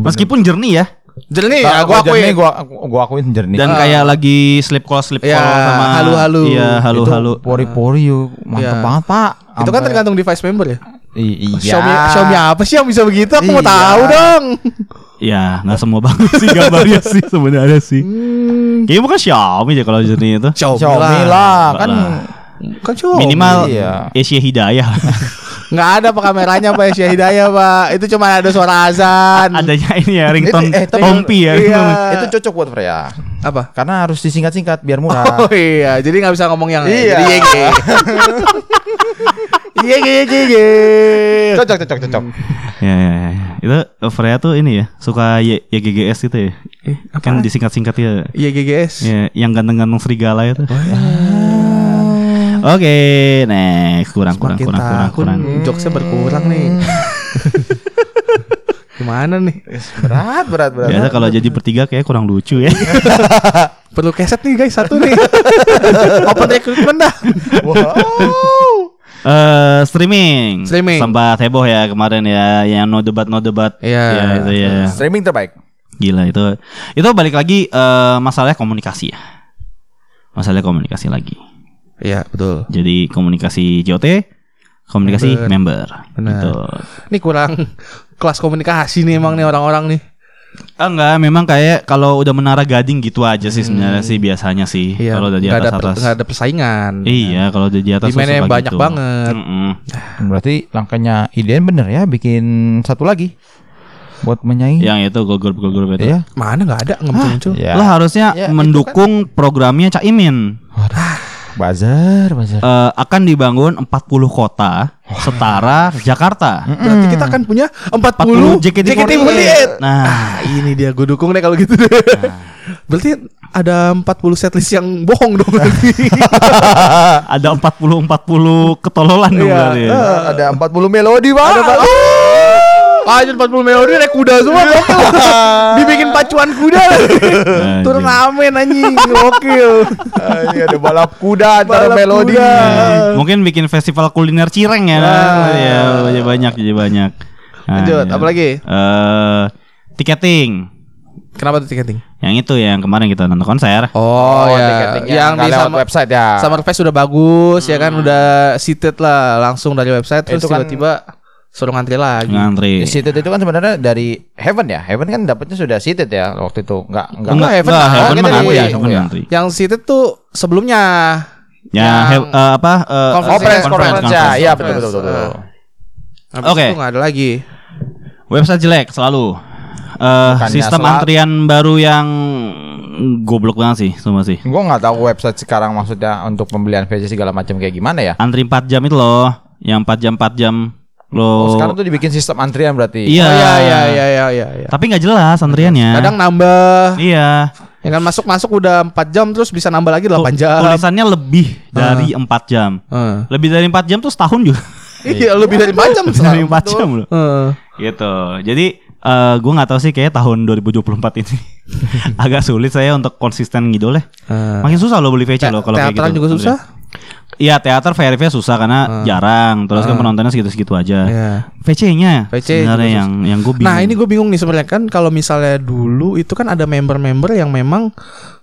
Meskipun jernih ya. Jernih ya, Nah, gua jernih, akuin. gua gua akuin jernih. Dan kayak lagi slip call slip call Ya, sama halu-halu. Iya, halu-halu. pori-pori yuk, mantep Iya. banget pak. Itu kan tergantung device member ya. I- iya. Xiaomi, Xiaomi apa sih yang bisa begitu? Aku mau Iya. tahu dong. Ya, nggak semua banget sih gambarnya sih sebenarnya sih. Kayaknya bukan Xiaomi aja kalau jernih itu. Xiaomi lah, Enggak kan lah. Kan Xiaomi. Minimal iya. Asia Hidayah. Nggak ada pak kameranya pak Asia Hidayah pak. Itu cuma ada suara azan. Adanya ini ya ringtone Eh, eh, Tompi ya. Iya. itu cocok buat Freya. Apa? Karena harus disingkat-singkat biar murah. Oh iya, jadi nggak bisa ngomong yang Iya. Jadi yege. Iya iya iya iya. cocok, cocok, cocok. Ya, ya, ya. Itu Freya tuh ini ya, suka Y YGGS gitu ya. Eh, Kan disingkat-singkat ya. Iya GGS. Ya, yang ganteng-ganteng serigala itu. Oke, next kurang kurang kurang kurang kurang. Jokesnya berkurang nih. Gimana nih? Berat, berat, berat. Biasa kalau jadi bertiga kayak kurang lucu ya. Perlu keset nih guys satu nih. Open recruitment dah. Wow. Eh streaming. Streaming. Sempat heboh ya kemarin ya, yang no debat no debat. Iya. Ya, itu ya. Streaming terbaik. Gila itu. Itu balik lagi eh masalahnya komunikasi ya. Masalah komunikasi lagi. Iya betul. Jadi komunikasi JOT, komunikasi member. Benar. Gitu. Ini kurang kelas komunikasi nih emang nih orang-orang nih. Ah, enggak, memang kayak kalau udah menara gading gitu aja sih sebenarnya sih biasanya sih. Iya. Kalau udah di atas ada, atas. nggak ada persaingan. Iya, kalau udah di atas Demand-nya banyak gitu. banget. Mm-mm. Berarti langkahnya IDN bener ya bikin satu lagi buat menyaingi. Yang itu gol-gol gol-gol itu. Iya. Mana nggak ada nggak muncul-muncul. Ya. Lo harusnya Ya, mendukung programnya Caimin. Bazar, bazar. Eh, akan dibangun 40 kota setara Jakarta. Berarti kita akan punya 40, 40 JKT48. JKT48. Nah. Ah, ini dia gue dukung deh kalau gitu deh. Berarti ada 40 setlist yang bohong dong. Ada 40 40 ketololan dong Iya. berarti ya. Eh, ada 40 melodi, Pak. Ada Pak. Anjir 40 melodi naik kuda semua gokil. Dibikin pacuan kuda. Turun amen anjing gokil. Ini ada balap kuda antara Balap melodi. kuda. Mungkin bikin festival kuliner cireng ya. Nah. Ya, jadi banyak jadi banyak. Nah, Lanjut, ya. apa lagi? Eh, tiketing. Kenapa tuh tiketing? Yang itu yang kemarin kita nonton konser. Oh, ya. tiketingnya Yang nggak di lewat Summer, website ya. Summer Fest udah bagus ya kan udah seated lah langsung dari website terus kan- tiba-tiba suruh ngantri lagi. ngantri. Seated itu kan sebenarnya dari Heaven ya. Heaven kan dapetnya sudah seated ya waktu itu. Enggak enggak. Enggak, Heaven enggak. Heaven Oh, mah kita ngantri, dari- Heaven oh, ya. ngantri. Yang seated tuh sebelumnya. Ya, Yang- he- eh, apa? eh, Conference, press conference, conference ya. conference. Iya, betul betul betul. Oke. itu nggak ada lagi. Website jelek selalu. Eh, Bukannya sistem selalu. antrian baru yang goblok banget sih, semua sih. Gue nggak tahu website sekarang maksudnya untuk pembelian VC segala macam kayak gimana ya. Antri 4 jam itu loh, yang 4 jam 4 jam lo. Oh, sekarang tuh dibikin sistem antrian berarti. Iya. Oh, iya iya iya iya iya. iya. Tapi nggak jelas antriannya. Kadang nambah. Iya. Ya kan masuk masuk udah 4 jam terus bisa nambah lagi 8 jam. Tulisannya lebih dari 4 jam. Heeh. Lebih dari 4 jam tuh setahun juga. Iya, lebih dari 4 jam. Lebih dari 4 jam loh. Heeh. Gitu. Jadi eh gue nggak tahu sih kayak tahun 2024 ini agak sulit saya untuk konsisten ngidol ya. Heeh. Makin susah lo beli VC lo kalau kayak gitu. Juga susah. Iya teater VRV susah karena jarang. Terus kan penontonnya segitu-segitu aja. Iya. VC-nya VC sebenarnya juga yang yang gue bingung. Nah, ini gue bingung nih sebenarnya kan kalau misalnya dulu itu kan ada member-member yang memang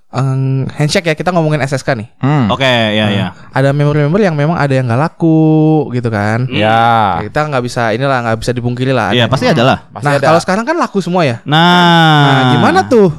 em, handshake ya kita ngomongin SSK nih. Hmm. Oke, ya ya. Ada member-member yang memang ada yang nggak laku gitu kan. Ya. Kita nggak bisa inilah nggak bisa dipungkiri lah. Iya, pasti ada lah. Nah, ada. kalau sekarang kan laku semua ya. Nah, Nah, gimana tuh?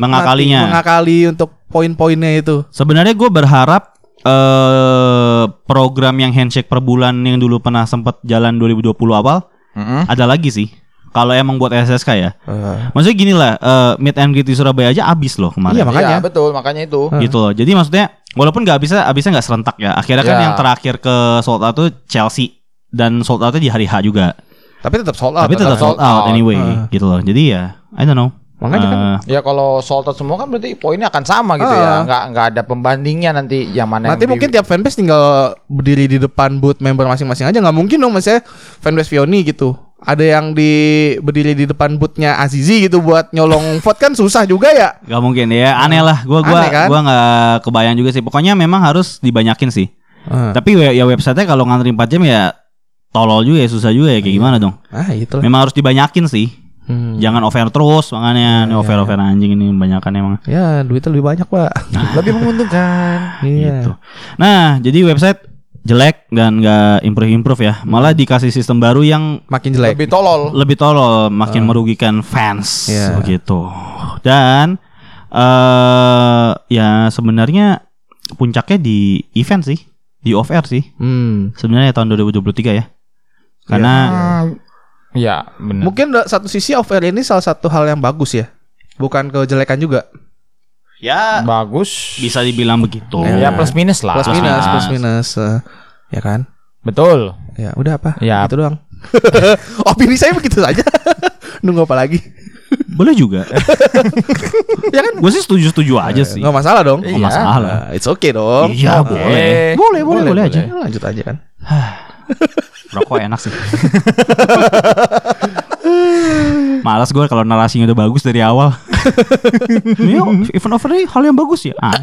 mengakalinya? Mengakali untuk poin-poinnya itu. Sebenarnya gue berharap eh program yang handshake per bulan yang dulu pernah sempat jalan 2020 awal Mm-mm. ada lagi sih. Kalau emang buat SSK ya. Eh, Maksudnya gini lah, eh, meet and greet di Surabaya aja abis loh kemarin. Iya, makanya. Iya, betul, makanya itu. gitu loh. Jadi maksudnya walaupun nggak bisa abisnya nggak serentak ya. Akhirnya kan Ya. yang terakhir ke sold out tuh Chelsea dan sold outnya di hari H juga. tapi tetap sold out. Tapi tetap sold out anyway Heeh. gitu loh. Jadi ya I don't know. Makanya kan Eh, Ya kalau sold out semua kan berarti poinnya akan sama gitu Ah. ya. Nggak nggak ada pembandingnya nanti yang mana Nanti yang mungkin di- tiap fanbase tinggal berdiri di depan booth member masing-masing aja nggak mungkin dong misalnya fanbase Vioni gitu. Ada yang di berdiri di depan boothnya Azizi gitu buat nyolong vote kan susah juga ya. Gak mungkin ya, aneh lah. Gua gua Aneh kan? gua nggak kebayang juga sih. Pokoknya memang harus dibanyakin sih. Tapi we- ya websitenya kalau ngantri 4 jam ya tolol juga ya, susah juga ya. Kayak gimana dong? Ah itulah. Memang harus dibanyakin sih. Hmm. Jangan over terus makanya ini over over anjing ini banyakan emang. Ya duitnya lebih banyak pak. lebih menguntungkan. Iya. Gitu. Nah, jadi website jelek dan nggak improve improve ya. Malah dikasih sistem baru yang Makin jelek. Lebih tolol. lebih tolol, makin merugikan fans Iya. begitu. Dan eh ya sebenarnya puncaknya di event sih, di off air sih. Hmm. Sebenarnya tahun 2023 ya. Karena Ya, benar. Mungkin satu sisi off air ini salah satu hal yang bagus ya. Bukan kejelekan juga. ya bagus. bisa dibilang begitu. Ya plus minus lah. Plus Plus minus, minus. plus minus. eh, ya kan? Betul. Ya udah apa? Ya. Itu doang. Opini saya begitu saja. Nunggu apa lagi? Boleh juga. ya kan? Gue sih setuju-setuju aja sih. Nggak masalah dong. Nggak masalah. Nah, it's okay dong. Iya, Oke. boleh. Boleh, boleh, boleh aja. Ya, lanjut aja kan. Rokok enak sih. Malas gue kalau narasinya udah bagus dari awal. Yo, event over ini hal yang bagus ya. Ah,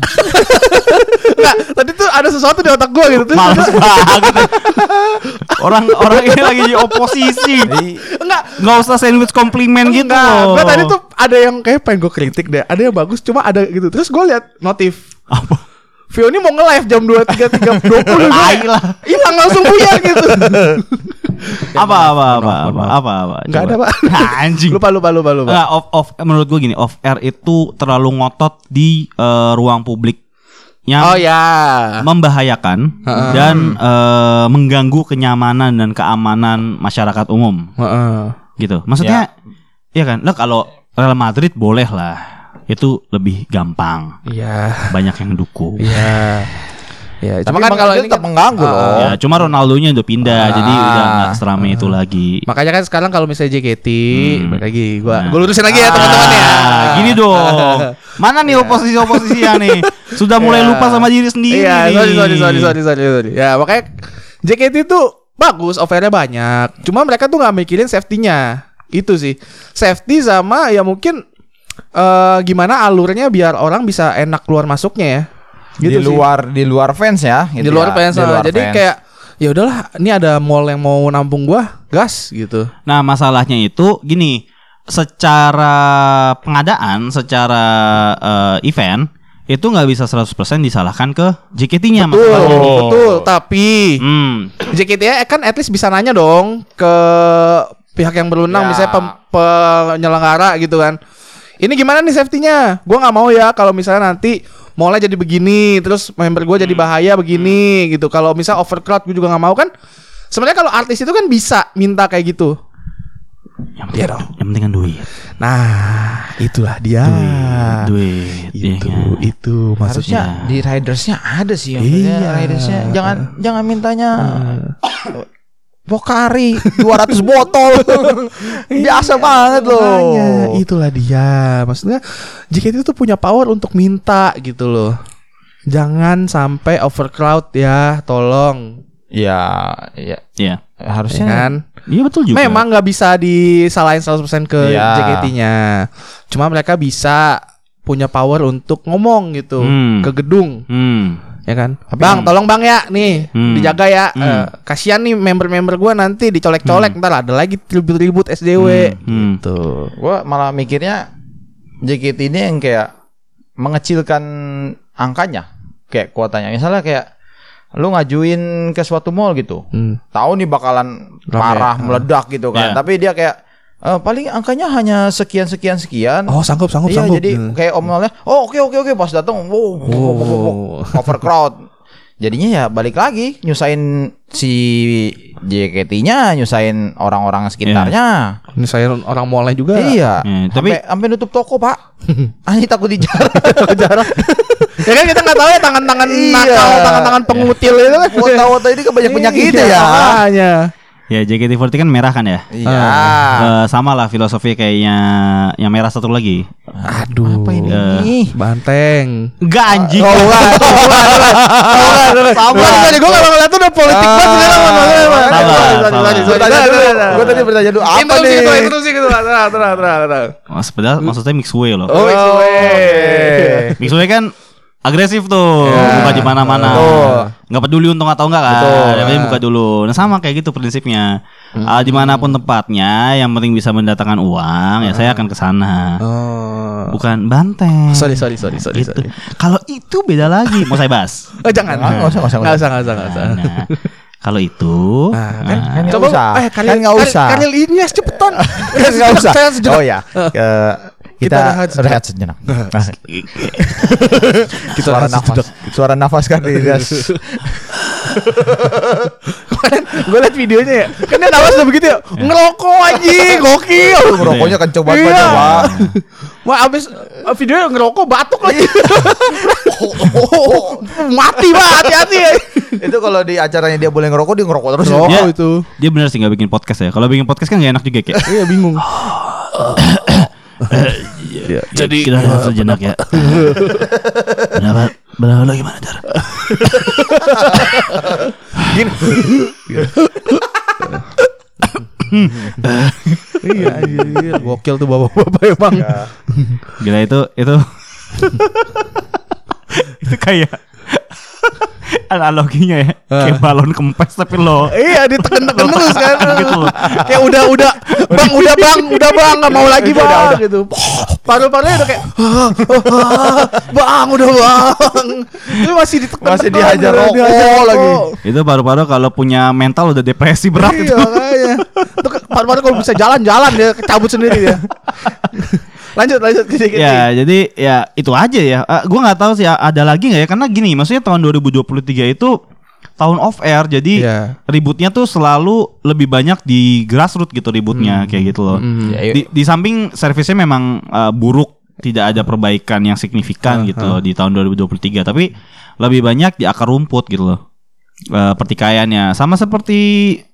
Enggak, tadi tuh ada sesuatu di otak gua gitu. Terus Males banget. ya. Orang orang ini lagi di oposisi. enggak, Nggak usah sandwich komplimen gitu. enggak. tadi tuh ada yang kayak pengen gue kritik deh. Ada yang bagus, cuma ada gitu. Terus gue lihat notif. apa? Vio ini mau nge-live jam 23.30 20 Tai lah. Hilang langsung buyar gitu. Apa apa apa apa apa apa. Enggak ada. Pak. Anjing. lupa lupa lupa lupa. Nggak, off off menurut gue gini, off air itu terlalu ngotot di eh, ruang publik yang Oh ya. membahayakan Heeh. dan eh, mengganggu kenyamanan dan keamanan masyarakat umum Heeh. gitu. Maksudnya ya kan, lah kalau Real Madrid boleh lah. Itu lebih gampang. Iya. Banyak yang dukung. Iya. Ya, Tapi cuma kan kalau ini tetap kan mengganggu Ah, loh. Ya, cuma Ronaldonya udah pindah Ah. jadi udah nggak seramai itu lagi. makanya kan sekarang kalau misalnya JKT, Hmm. lagi gua Nah. gua lurusin lagi ya teman-teman ya. Ah, gini dong. Mana nih oposisi-oposisi ya nih? Sudah mulai Ya. lupa sama diri sendiri Iya, nih. sorry, sorry, sorry, sorry, sorry, sorry. Ya, makanya JKT itu bagus, offernya banyak. Cuma mereka tuh nggak mikirin safety-nya. Itu sih. Safety sama ya mungkin eh gimana alurnya biar orang bisa enak keluar masuknya ya. di Gitu sih. luar di luar fans ya. di gitu luar ya. fans. Di luar Jadi fans. kayak ya udahlah, ini ada mall yang mau nampung gua, gas gitu. Nah, masalahnya itu gini, secara pengadaan, secara eh, event itu nggak bisa 100% disalahkan ke JKT-nya Betul, masalahnya betul. Tapi Hmm. JKT kan at least bisa nanya dong ke pihak yang berwenang Ya. misalnya penyelenggara gitu kan. Ini gimana nih safety-nya? Gua nggak mau ya kalau misalnya nanti mallnya jadi begini, terus member gua jadi bahaya begini gitu. Kalau misalnya overcrowd gue juga nggak mau kan. Sebenarnya kalau artis itu kan bisa minta kayak gitu. Yang penting, yang penting kan duit. Nah, itulah dia. Duit, Itu, iya kan? itu maksudnya. Harusnya di ridersnya ada sih yang Iya. ridersnya jangan jangan mintanya Pokari 200 botol. Biasa banget loh. Makanya, itulah dia. Maksudnya JKT itu punya power untuk minta gitu loh. Jangan sampai overcrowd ya, tolong. Ya, ya Iya. Ya harusnya kan? Iya betul juga. Memang nggak bisa disalahin 100% ke Iya. JKT-nya. Cuma mereka bisa punya power untuk ngomong gitu Hmm. ke gedung, Hmm. Ya kan? bang, tolong bang ya, nih Hmm. dijaga ya. Hmm. Eh, kasihan nih member-member gua nanti dicolek-colek, ntar ada lagi ribut-ribut SDW. Hmm. Gitu. Gua malah mikirnya JKT ini yang kayak mengecilkan angkanya, kayak kuotanya. Misalnya kayak lu ngajuin ke suatu mall gitu, Hmm. tahu nih bakalan Rame. parah Ah. meledak gitu kan, Iya. tapi dia kayak eh, paling angkanya hanya sekian sekian sekian. Oh, sanggup, sanggup, Iya sanggup. jadi Hmm. kayak omelnya, oh oke oke oke pas datang, wow, wow, wow, wow, wow, Oh. overcrowd. Jadinya ya balik lagi nyusahin si JKT-nya, nyusahin orang-orang sekitarnya. Ini saya orang mallnya juga. Iya. Iya, tapi- Sampai sampai nutup toko, Pak. Ani takut dijarah. ya kan kita nggak tahu ya tangan-tangan Iya. nakal, tangan-tangan pengutil itu kan. Wota-wota ini kan banyak penyakitnya Iya, ya. makanya. Ya JKT48 kan merah kan ya? Iya. Eh, sama lah filosofi kayaknya yang merah satu lagi. Aduh. Apa ini? Eh. Banteng. Enggak anjing. Oh. Oh. Oh, bukan. Sama. Gue kalau ngeliat tuh udah politik Ah. banget. Gue tadi bertanya dulu apa nih? gitu, interupsi gitu. Tenang, tenang, tenang. Mas, padahal maksudnya mixway loh. Oh, it's oke. Mixway kan agresif tuh, Ya, buka di mana-mana. betul. Nggak peduli untung atau enggak kan. Betul. Yang penting buka dulu. Nah, sama kayak gitu prinsipnya. Ah, di mana pun tempatnya, yang penting bisa mendatangkan uang, ya saya akan ke sana. Oh. Bukan banteng. Sorry, sorry, sorry, sorry, Gitu. sorry. Kalau itu beda lagi. Mau saya bahas? Oh, jangan. Nggak usah, nggak usah, Nggak usah, nggak usah, nggak usah. Nah, kalau itu, Nah, kan, nah, kan nggak coba usah. eh kalian Kan nggak usah. Kalian ini ya cepetan. Kan nggak usah. Oh ya. Eh, Kita kita rehat sejenak. rehat sejenak. Nah, Kita suara nafas. Suara nafas kan Didas. Kemarin gue liat videonya ya Kan dia nawas udah begitu ya Ngerokok anjing Gokil Rokoknya kenceng banget Iya. Pak. Wah abis uh, videonya ngerokok batuk lagi Mati pak hati-hati ya Itu kalau di acaranya dia boleh ngerokok dia ngerokok terus. Ngerokok. dia, Oh, itu. dia benar sih nggak bikin podcast ya. Kalau bikin podcast kan nggak enak juga kayak. Iya bingung Jadi kita rehat sejenak ya. Pendapat pendapat lo gimana Jar? Gini. Iya anjir. Gokil tuh bapak-bapak emang. Gila itu itu. Itu kayak analoginya ya kayak balon kempes tapi lo Iya ditekan-tekan terus kan. gitu loh. Kayak udah udah. Bang udah bang Udah bang. Gak mau lagi bang. gitu. Paru-parunya udah kayak "Ah, ah, Bang udah bang. Itu masih ditekan Masih dihajar rokok. lagi. itu paru-paru kalau punya mental udah depresi berat Iya itu. paru-paru kalau bisa jalan-jalan dia Cabut sendiri dia. Lanjut lanjut JKT ya jadi ya itu aja ya. Eh, gua nggak tahu sih ada lagi nggak ya? Karena gini maksudnya tahun 2023 itu tahun off air jadi Iya. ributnya tuh selalu lebih banyak di grassroots gitu ributnya kayak gitu loh. Ya, yuk. di, di samping servisnya memang uh, buruk tidak ada perbaikan yang signifikan gitu loh di tahun 2023 tapi lebih banyak di akar rumput gitu loh uh, pertikaiannya. Sama seperti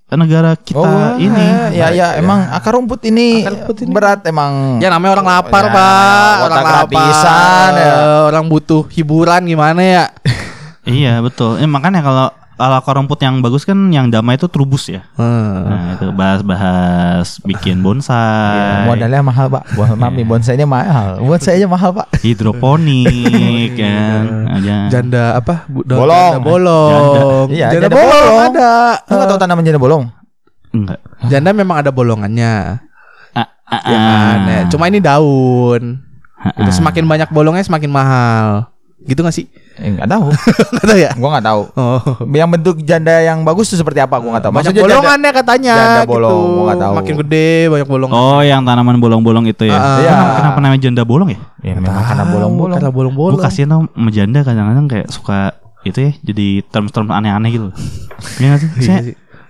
negara kita Oh, ini. Ya ya emang akar rumput ini, berat emang. Ya namanya orang lapar Ya, pak. Orang gratisan, ya. Orang butuh hiburan gimana ya iya betul eh, makanya kalau akar rumput yang bagus kan yang damai itu trubus ya nah itu bahas-bahas bikin bonsai Modalnya mahal pak. Wah, mami bonsainya mahal. Bonsainya mahal pak. hidroponik kan aja Janda apa daun Bolong. Janda bolong Iya, Janda, janda bolong, bolong. ada Lu nggak tahu tanaman janda bolong? enggak Janda memang ada bolongannya ah, ah, Ya kan ah. ya. Cuma ini daun Ah, Itu ah. Semakin banyak bolongnya semakin mahal Gitu gak sih? Eh, nggak tahu. Gak tahu ya? gua nggak tahu. Oh. Yang bentuk janda yang bagus tuh seperti apa? Gua nggak tahu. Banyak Maksudnya janda- bolongannya katanya janda gitu. bolong, gua nggak tahu. Makin gede banyak bolong. Oh, yang tanaman bolong-bolong itu ya. Ah, iya. Kenapa, kenapa namanya janda bolong ya? Ya memang karena bolong-bolong. Karena bolong-bolong. Gue kasihan sama janda kadang-kadang kayak suka itu ya jadi term-term aneh-aneh gitu. Iya gak sih? Saya,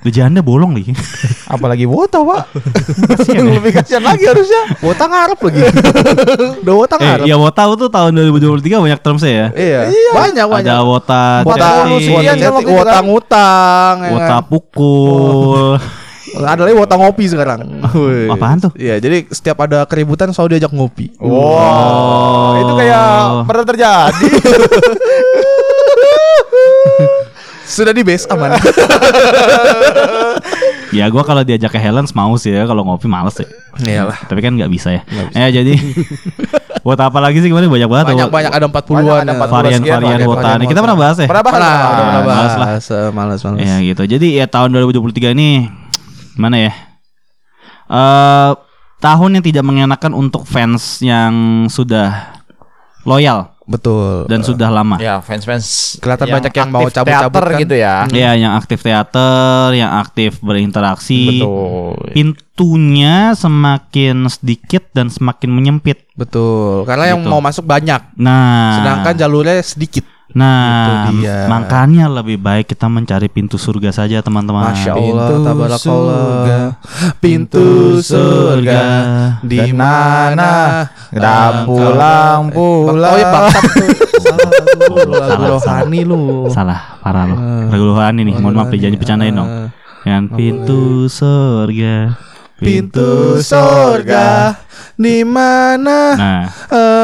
Udah janda bolong lagi. Apalagi wota, Pak. ya. Lebih kasihan lagi harusnya. Wota ngarep lagi. Udah wota eh, ngarep. ya Wota tuh tahun 2023 banyak term saya ya. Iya. Banyak banyak. Ada Wota Wota Wota chatting, sekian Wota kan itu wota ngutang. ya Wota kan? pukul. Ada lagi wota ngopi sekarang. Wih. Apaan tuh? Iya, jadi setiap ada keributan selalu diajak ngopi. Wow. Oh. Itu kayak pernah terjadi. Sudah di base aman. ya gue kalau diajak ke Helens mau sih ya, kalau ngopi males sih. Iyalah. Tapi kan nggak bisa ya. Ya jadi buat apa lagi sih kemarin banyak banget. Banyak banyak ada 40-an. Banyak, ada ya. 40. varian-varian Varian- wota varian nih. Kita pernah bahas ya? Pernah bahas. Pernah, Pernah, pernah males lah. bahas. eh, Males, males. Ya gitu. Jadi ya tahun 2023 ini mana ya? Eh tahun yang tidak mengenakan untuk fans yang sudah loyal Betul. dan sudah lama. Ya, fans-fans Kelihatan banyak yang mau aktif cabut-cabut teater kan. gitu ya. Ya, yang aktif teater, yang aktif berinteraksi. Betul. Pintunya semakin sedikit dan semakin menyempit. Betul. Karena yang Gitu. mau masuk banyak. Nah, Sedangkan jalurnya sedikit. Nah makanya lebih baik kita mencari pintu surga saja, teman-teman. Masya Allah, Pintu tabarakallah. surga. Pintu surga di mana? Dah pulang, pulang. Oh ya tuh. Salah lu, lagu Salah, rohani lu. Salah, parah loh. Ah. Lagu rohani nih, mohon maaf jangan bercandain dong. Ah. Yang pintu surga. Pintu surga di mana Nah,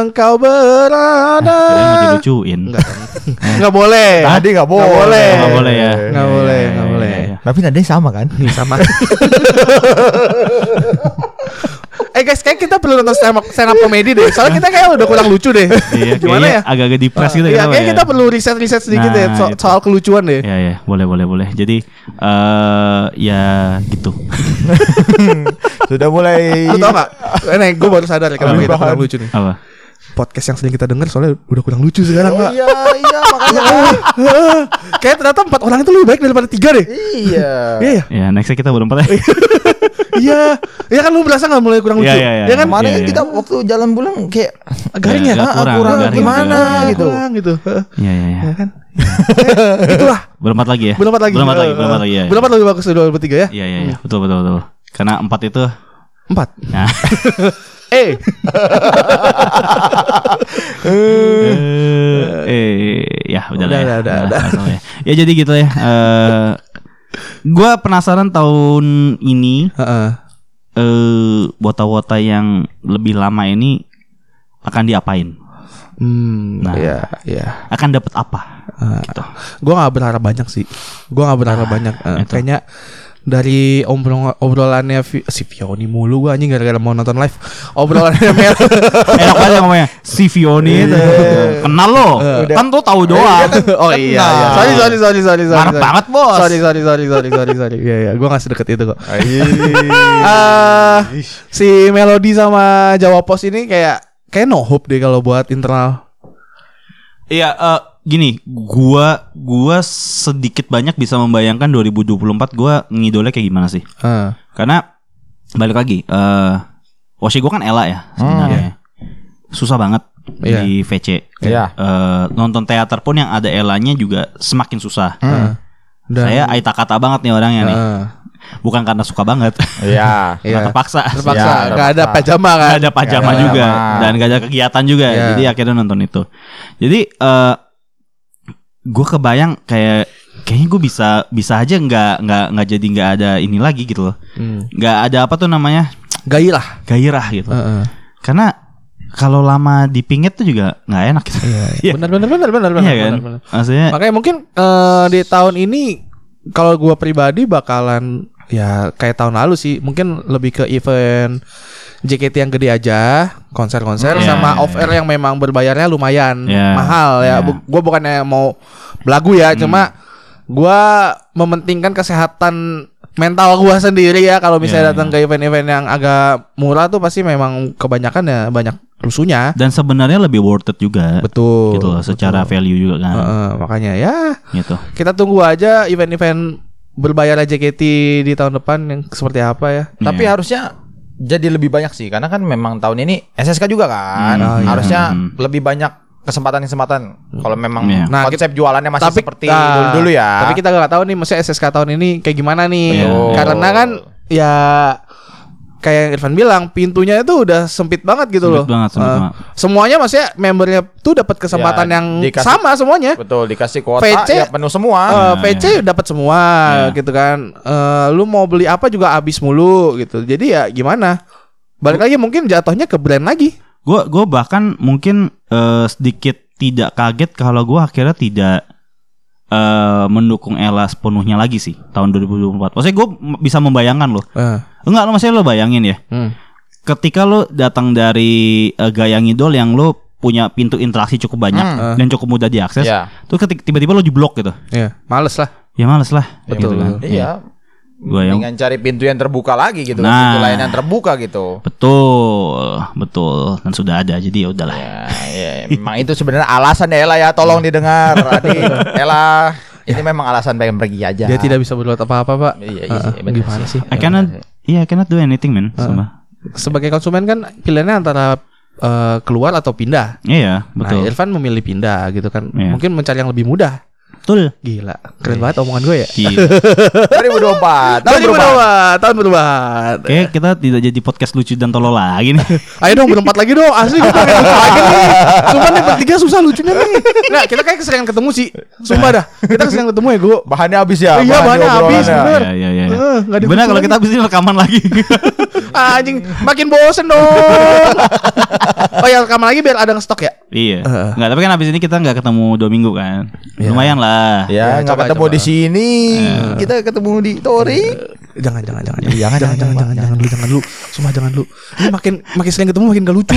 engkau berada? kalian mau dilucuin. Enggak, enggak boleh. Tadi nggak boleh. Nggak boleh. Nggak boleh ya. Nggak boleh, iya, nggak iya, boleh. iya. Tapi nadanya sama kan? sama. kayak kita perlu nonton stand up, stand up comedy deh. Soalnya kita kayak udah kurang lucu deh. Iya, Gimana ya? Agak-agak depres gitu Iya, kenapa kayak ya? kita perlu riset-riset sedikit Nah, deh so- itu. soal kelucuan deh. Ya ya, boleh boleh boleh. Jadi eh ya gitu. Sudah mulai. Lu tau gak? Eh, nih, gue baru sadar kenapa kita Bahan. kurang lucu nih. Apa? Podcast yang sering kita denger soalnya udah kurang lucu sekarang, Pak. Iya, iya makanya. Kayak ternyata empat orang itu lebih baik daripada tiga deh. iya. Iya, ya. Ya nextnya kita berempat ya. iya. Iya kan lu berasa gak mulai kurang lucu? Iya, iya, iya. Ya kan? Kemarin Iya, kan iya. kita waktu jalan pulang kayak Garing ya? Ah, kurang, kurang garing, gimana garing. gitu. Kurang gitu. Iya iya iya. Ya kan? Itulah. Berempat lagi ya. Berempat lagi. Berempat lagi, berempat lagi ya. Berempat lebih bagus dari dua bertiga ya? Iya iya iya, betul betul betul. Karena empat itu Empat. Nah, Eh. eh, eh, ya udah lah ya. Udah, udah, udah. ya. Ya jadi gitu ya. Eh gua penasaran tahun ini Heeh. eh wota-wota yang lebih lama ini akan diapain? Hmm, Nah. iya, iya. Akan dapat apa? Uh, gue gak berharap banyak sih. Gue gak berharap banyak. Eh, itu. kayaknya dari obrol obrolannya si Fioni mulu gue anjing gara-gara mau nonton live. Obrolannya Mel. Enak aja ngomongnya si Vioni itu. Kenal lo. Kan tuh tahu doang. oh iya, iya. Sorry, sorry, sorry, sorry, sorry. Sorry. banget, Bos. Sorry, sorry, sorry, sorry, sorry, sorry. Iya, iya. Gue gak sedekat itu kok. Iya. Eh, si Melody sama Jawa Pos ini kayak kayak no hope deh kalau buat internal. Iya, eh, gini, gua gua sedikit banyak bisa membayangkan 2024 gua ngidolnya kayak gimana sih? Ah. Karena balik lagi, eh Washi gua kan Ella ya sebenarnya. Susah banget Iya. di VC. Iya. Eh, nonton teater pun yang ada Ellanya juga semakin susah. Ah. Dan- Saya aita kata banget nih orangnya nih. Ah. Bukan karena suka banget, Iya. Iya. terpaksa. Terpaksa, Ya, nggak ada terpaksa. pajama kan? Gak ada pajama ada juga pajama. dan gak ada kegiatan juga. Iya. Jadi akhirnya nonton itu. Jadi eh gue kebayang kayak kayaknya gue bisa bisa aja nggak nggak nggak jadi nggak ada ini lagi gitu loh. Hmm. Nggak ada apa tuh namanya Gairah. gairah gitu. Heeh. Karena kalau lama dipingit tuh juga nggak enak gitu. Iya. Benar benar benar benar benar. Iya kan? benar, benar. Maksudnya Makanya mungkin eh, di tahun ini kalau gua pribadi bakalan ya kayak tahun lalu sih, mungkin lebih ke event JKT yang gede aja, konser-konser Iya, sama iya, off air yang memang berbayarnya lumayan Iya, mahal ya. iya. Bu- Gua bukannya mau belagu ya, cuma gua mementingkan kesehatan mental gua sendiri ya kalau misalnya Iya, datang ke event-event yang agak murah tuh pasti memang kebanyakan ya banyak rusuhnya. Dan sebenarnya lebih worth it juga. Betul. Gitu loh, secara betul. value juga kan. Heeh, makanya ya Gitu. kita tunggu aja event-event berbayar JKT di tahun depan yang seperti apa ya. Tapi Iya. harusnya jadi lebih banyak sih karena kan memang tahun ini SSK juga kan. Hmm, oh, iya. Harusnya Hmm. lebih banyak kesempatan-kesempatan kalau memang Iya. Nah, konsep jualannya masih seperti nah, dulu-dulu ya. Tapi kita nggak tahu nih maksudnya SSK tahun ini kayak gimana nih. Betul. Karena kan ya kayak yang Irfan bilang pintunya itu udah sempit banget gitu Sempit loh. banget, sempit Eh, banget. semuanya maksudnya membernya tuh dapat kesempatan Ya, yang dikasih- sama semuanya. betul dikasih kuota VC ya penuh semua. Eh, Nah, PC dapat semua Iya. gitu kan. Eh, lu mau beli apa juga habis mulu gitu. Jadi ya gimana? Balik lagi mungkin jatuhnya ke brand lagi. Gue gue bahkan mungkin eh, sedikit tidak kaget kalau gue akhirnya tidak eh, mendukung Ella sepenuhnya lagi sih tahun 2024. Maksudnya gue bisa membayangkan loh. Eh, Enggak lo maksudnya lo bayangin ya. hmm. Ketika lo datang dari eh, gaya ngidol yang lo punya pintu interaksi cukup banyak Hmm. dan cukup mudah diakses. Ya. Terus ketika tiba-tiba lo diblok gitu. Iya, males lah. Ya males lah. Betul. Gitu kan. Iya. Gua yang Dengan cari pintu yang terbuka lagi gitu, Nah. pintu lain yang terbuka gitu. betul, betul dan sudah ada jadi ya udahlah. Ya, ya, memang itu sebenarnya alasan ya Ella ya, tolong didengar. Adi, Ella, ini memang alasan pengen pergi aja. Dia tidak bisa berbuat apa-apa, Pak. Iya, iya benar gimana sih. sih? Iya I cannot do anything man. Sumpah. Sebagai konsumen kan pilihannya antara eh, keluar atau pindah. Iya, Nah, betul. Irfan memilih pindah gitu kan. Iya. Mungkin mencari yang lebih mudah. Betul. Gila, keren banget omongan gue ya. Gila. 2024. Tahun Tahun berubah. tahun berubah. Oke, kita tidak jadi podcast lucu dan tolol lagi nih. Ayo dong berempat lagi dong Asli gue pengen lucu lagi nih Sumpah nih bertiga susah lucunya nih Nggak kita kayak keseringan ketemu sih Sumpah dah Kita keseringan ketemu ya gue Bahannya habis ya. Iya, bahannya habis, bener. Iya, iya, iya. Eh, ada Benar kalau kita habis ini rekaman lagi. Anjing Makin bosen dong Oh ya rekaman lagi biar ada stok ya iya. Eh. Enggak, tapi kan habis ini kita nggak ketemu dua minggu kan. Iya. Lumayan lah. Ya, Ya, nggak coba, ketemu coba. di sini. Kita ketemu di Tori. Jangan jangan jangan Jangan jangan jangan jangan jangan dulu jangan dulu Sumpah jangan dulu Ini makin makin sering ketemu makin gak lucu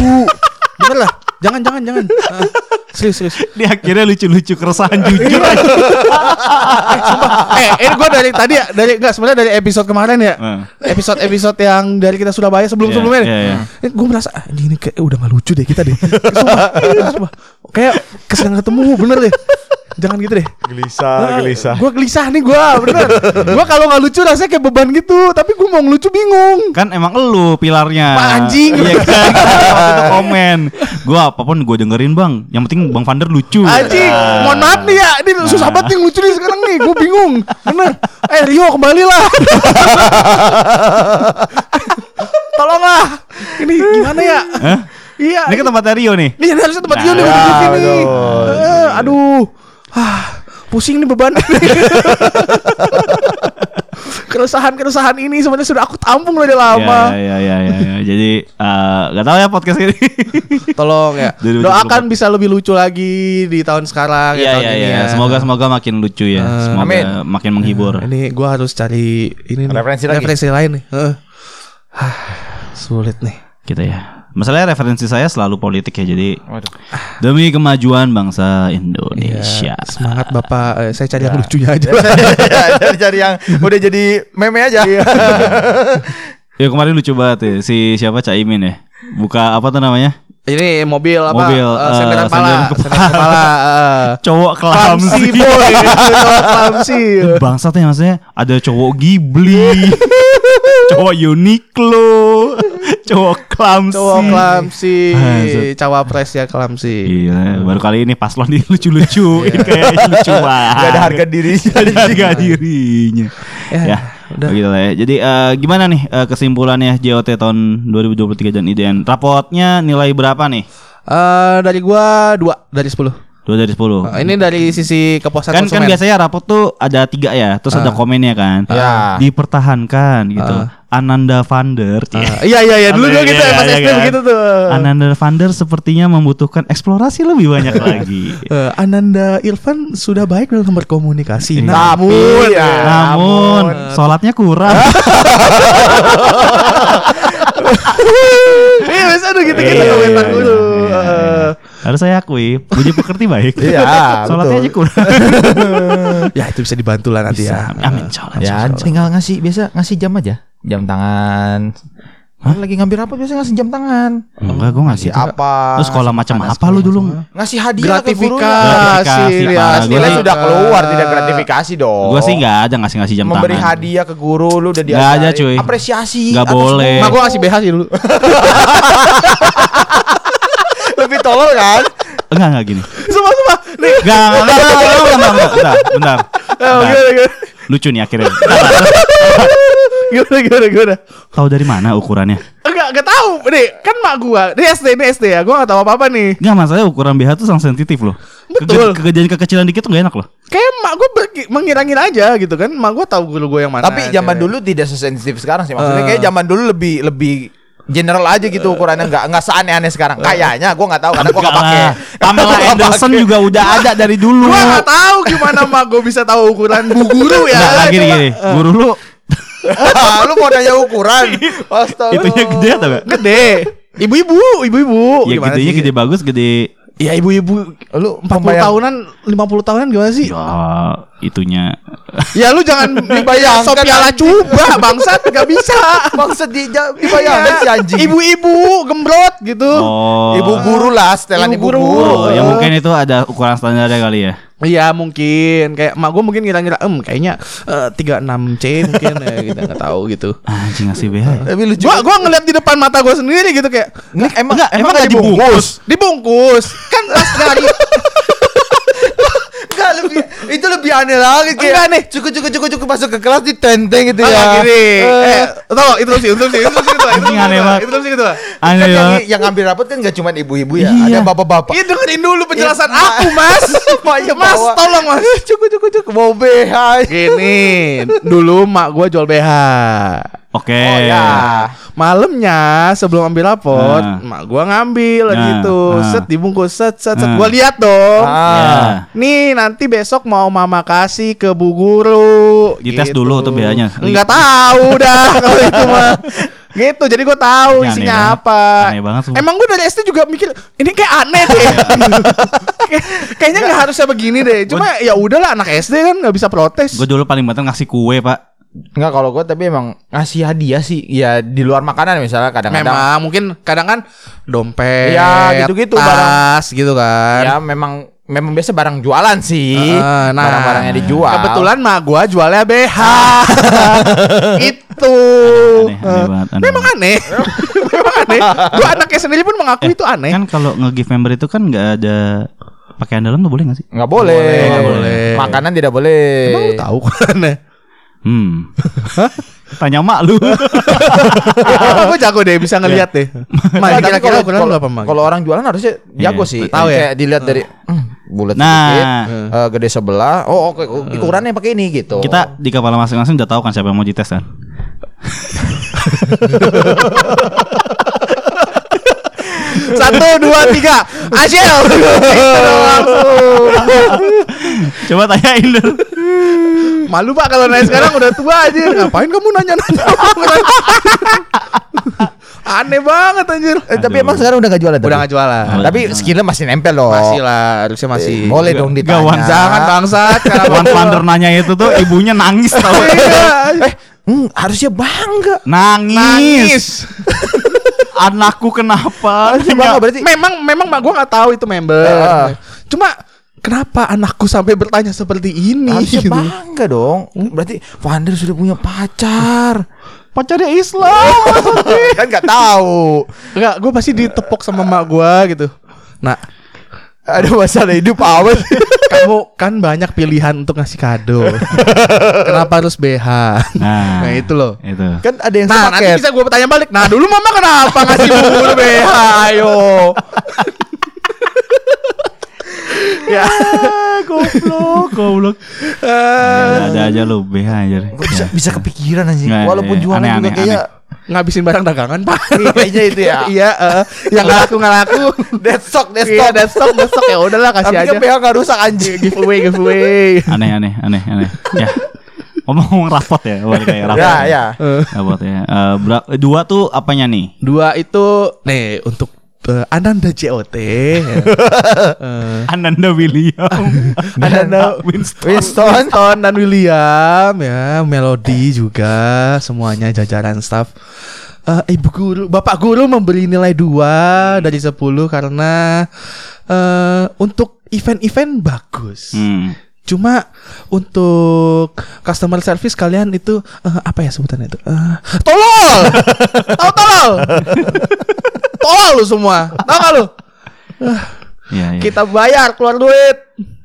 Bener lah Jangan jangan jangan Ah, Serius serius Di akhirnya lucu-lucu keresahan jujur. eh ini gue dari tadi ya dari nggak sebenarnya dari episode kemarin ya Eh. episode episode yang dari kita Surabaya sebelum sebelumnya Iya, iya, iya. gue merasa ah, ini, kayak udah nggak lucu deh kita deh sumpah, sumpah. kayak keseringan ketemu bener deh jangan gitu deh Gelisah, gue gelisah nih gue bener gue kalau nggak lucu rasanya kayak beban gitu tapi gue mau ngelucu bingung Kan emang elu pilarnya. Pak anjing. Iya kan. Waktu itu komen. Gua apa pun gue dengerin, Bang. Yang penting Bang Vander lucu. Anjing, mohon maaf nih ya, ini susah banget yang lucu nih sekarang nih, gue bingung, bener. Eh Rio kembali lah, tolonglah, ini gimana ya? Hah? Iya, Ini kan tempat Rio nih. Ini harusnya tempat Rio nih Nah, buat ini. Eh, aduh. Ah, pusing nih beban. Keresahan-keresahan ini sebenarnya sudah aku tampung dari lama. Ya, ya, ya, ya, ya. Jadi eh, nggak tahu ya podcast ini. Tolong ya. 2024. Doakan bisa lebih lucu lagi di tahun sekarang Iya, ya tahun iya, ini iya. ya. Semoga semoga makin lucu ya. Semoga Amin. makin menghibur. Ini gua harus cari ini nih, Referensi lagi. referensi lain nih. Heeh. Hah, Sulit nih. Gitu ya. Masalahnya referensi saya selalu politik ya. Jadi Waduh. demi kemajuan bangsa Indonesia. Ya, semangat Bapak. Eh, saya cari yang lucunya aja. Cari cari yang udah jadi meme aja. Ya kemarin lucu banget ya si siapa Caimin ya. Buka apa tuh namanya? Ini mobil apa? Mobil, Eh, eh, senderan kepala. senderan kepala. Senderan kepala. eh. Cowok Klamsi boy. Cowok Klamsi. Bangsat ya maksudnya ada cowok Ghibli, cowok Uniqlo, cowok klamsi. Cowok Klamsi. Cawapres ya Klamsi. Iya, baru kali ini paslon ini lucu-lucu, kayak lucu banget. Gak ada harga diri. Gak ada harga dirinya. Ya, Ya, udah. begitu lah ya. Jadi eh, gimana nih eh, kesimpulannya JOT tahun 2023 dan IDN? Rapotnya nilai berapa nih? Eh, dari gua dua dari sepuluh. Dua dari sepuluh. Eh, ini dari sisi kepuasan kan kan konsumen. biasanya rapot tuh ada tiga ya, terus ada Ah. komennya kan. Ya. Dipertahankan gitu. Ananda Vander. Eh, iya iya iya dulu dulu Iya, gitu iya, ya iya SD kan? begitu tuh. Ananda Vander sepertinya membutuhkan eksplorasi lebih banyak lagi. Eh, Ananda Irfan sudah baik dalam berkomunikasi. Iya. Namun, ya, Namun sholatnya kurang. Iya, biasa ada gitu-gitu Iya, komentar iya, dulu. Harus saya akui, Budi pekerti baik. Iya, Sholatnya aja kurang. Ya itu bisa dibantu lah nanti Bisa. ya. Amin, insya Allah. Ya tinggal ngasih biasa ngasih jam aja. Jam tangan. Kalau lagi ngambil apa biasanya ngasih jam tangan. Enggak, gue ngasih Ngasih apa? Lu sekolah macam apa lu dulu? Ngasih hadiah ke gurunya. gratifikasi Gratifikasi, ya. Nilai Gua- sudah keluar tidak gratifikasi dong. Gue sih nggak ada ngasih-ngasih jam memberi tangan. hadiah ke guru lu udah ada, diajarin. cuy. Apresiasi. Nggak atas boleh. Mak gua ngasih BH sih dulu. tolol kan? Enggak, enggak gini. Sumpah sumpah. Nih. Enggak, enggak, enggak, enggak, enggak, enggak, enggak, enggak, bentar, bentar. Oh, gimana gimana. Lucu nih akhirnya. Gimana gimana gimana. Tahu dari mana ukurannya? Enggak, enggak tahu. Nih, kan mak gua, ini SD, ini SD ya. Gua enggak tahu apa-apa nih. Enggak, masalahnya ukuran BH tuh sangat sensitif loh. Betul. Kege- Kejadian kekecilan dikit tuh gak enak loh. Kayak mak gua ber- mengira-ngira aja gitu kan. Mak gua tahu guru gua yang mana. Tapi zaman dulu tidak sesensitif sekarang sih. Maksudnya Eh. kayak zaman dulu lebih lebih general aja gitu ukurannya nggak nggak seaneh-aneh sekarang. Kayaknya gua nggak tahu karena gua nggak Enggak pakai. Pamela nggak Anderson juga udah ada dari dulu. Gua enggak tahu gimana mak gua bisa tahu ukuran bu guru ya. Enggak, gini gini. Guru lu lu mau nanya ukuran? Astaga. itunya gede atau enggak? Gede. Ibu-ibu, ibu-ibu. Ya Gimana gedenya sih? gede bagus, gede Ya ibu-ibu Lu 40 pembayang- tahunan, 50 tahunan gimana sih? Ya itunya Ya lu jangan Dibayangkan, sop piala anjing. coba bangsat gak bisa. Maksud di dibayangkan si anjing. Ibu-ibu gembrot gitu. Oh Ibu guru lah, setelan Ibu ibu, guru. guru. Oh, ya mungkin itu ada ukuran standarnya kali ya. Iya mungkin kayak mak gue mungkin ngira-ngira em kayaknya eh, 36C mungkin ya kita nggak tahu gitu. Anjing ngasih BH ya. Tapi lucu. Gua gua ngeliat di depan mata gue sendiri gitu kayak Nggak, emang Enggak, emang emang nggak nggak dibungkus? dibungkus kan pas dari lebih itu lebih aneh lagi kayak Enggak nih. cukup cukup cukup cukup masuk ke kelas ditenteng gitu Ah, ya. gini. Eh, Eh, tau itu sih, itu sih, itu sih itu. Anjing aneh banget. Itu sih itu. Aneh kan yang, banget. yang ngambil rapat kan gak cuma ibu-ibu ya, Iya. ada bapak-bapak. Iya dengerin dulu penjelasan Iya, aku mas. Mas bawa. tolong mas. Cukup cukup cukup mau BH. Gini, dulu mak gue jual BH. Oke. Oh ya. Malamnya sebelum ambil rapot, Nah. mak gua ngambil Nah, gitu, nah. set dibungkus, set set set. Nah. Gua lihat dong. Ah. Ya. Nih nanti besok mau mama kasih ke bu guru. Dites dulu tuh BH-nya. Enggak tahu dah kalau itu mah. Gitu, jadi gue tahu Ini aneh isinya banget. apa. Aneh banget. Emang gue dari SD juga mikir ini kayak aneh deh. Kayak- Kayaknya nggak harusnya begini deh. Cuma ya udahlah anak SD kan nggak bisa protes. Gue dulu paling banter ngasih kue pak. Enggak kalau gue tapi emang ngasih hadiah sih ya di luar makanan misalnya kadang-kadang. Memang mungkin kadang kan dompet, Ya, gitu-gitu, tas gitu kan. Ya memang memang biasa barang jualan sih. Eh, nah, Barang-barangnya dijual. Kebetulan mah gua jualnya BH. itu. Aneh, aneh Eh, banget, aneh Memang aneh. Memang aneh. Gua anaknya sendiri pun mengaku itu aneh. Kan kalau nge-give member itu kan nggak ada pakaian dalam tuh boleh gak sih? Nggak boleh. Boleh, nggak boleh. Makanan tidak boleh. Emang lu tahu kan aneh? Hmm. Tanya mak lu. Ya, gua jago deh bisa ngeliat deh. Nggak, Mak kira-kira ukuran kalau- lu apa Mak? Kalau orang jualan harusnya jago Iya, sih. tahu ya? Kayak dilihat dari hmm, bulat Nah. sedikit, eh, gede sebelah. Oh, oke ukurannya pakai ini gitu. Kita di kepala masing-masing udah tahu kan siapa yang mau dites kan. Satu, dua, tiga. Langsung. Coba tanyain dulu. Malu pak kalau nanya sekarang udah tua aja. Ngapain kamu nanya-nanya? Aneh banget anjir. Eh, tapi emang sekarang udah gak jualan Udah gak jualan. Oh, Tapi skillnya masih nempel loh. Masih lah, harusnya masih. Eh, Boleh dong ditanya. Gawan Jangan bangsat. kenapa Wan nanya itu tuh ibunya nangis tau. Iya. Eh, hmm, harusnya bangga. Nangis. Nangis. Anakku kenapa? Harusnya bangga berarti. Memang memang mak gua nggak tahu itu member. Ah. Cuma kenapa anakku sampai bertanya seperti ini? Harusnya gitu. bangga dong. Berarti Vander sudah punya pacar. Pacarnya Islam. kan nggak tahu. Enggak, gua pasti ditepok sama mak gua gitu. Nah, Ada masalah hidup apa sih? kamu kan banyak pilihan untuk ngasih kado. Kenapa harus BH? Nah, Nah, itu loh. Itu. kan ada yang Nah, nanti bisa gue tanya balik. Nah, dulu mama kenapa ngasih bubur BH? Ayo. ya. goblok, goblok. Eh, Ada aja lu BH aja. Bisa bisa kepikiran anjing. Nggak, Walaupun iya. jualan juga aneh, kayak ngabisin barang dagangan, Pak. Iya, kayaknya itu ya. iya, eh, yang nggak laku nggak laku. dead stock, dead Iya, stock. dead stock, dead stock ya udahlah Tapi kasih aja. kan PH nggak rusak anjing. Giveaway, giveaway. Aneh, aneh, aneh, aneh. Ya. Ngomong-ngomong rapot ya, balik kayak rapot. Ya, ya. Rapot ya. Eh, bera- dua tuh apanya nih? Dua itu nih untuk Ananda JOT. ya. Eh, Ananda William. Ananda Winston. Winston. Dan William ya, Melody juga semuanya jajaran staff. eh, ibu guru, bapak guru memberi nilai 2 dari 10 karena eh untuk event-event bagus. Hmm. Cuma untuk customer service kalian itu eh, apa ya sebutannya itu? Eh, tolol. Tahu tolol. tolol lu semua. Tahu gak lu? Iya, iya. Kita bayar keluar duit.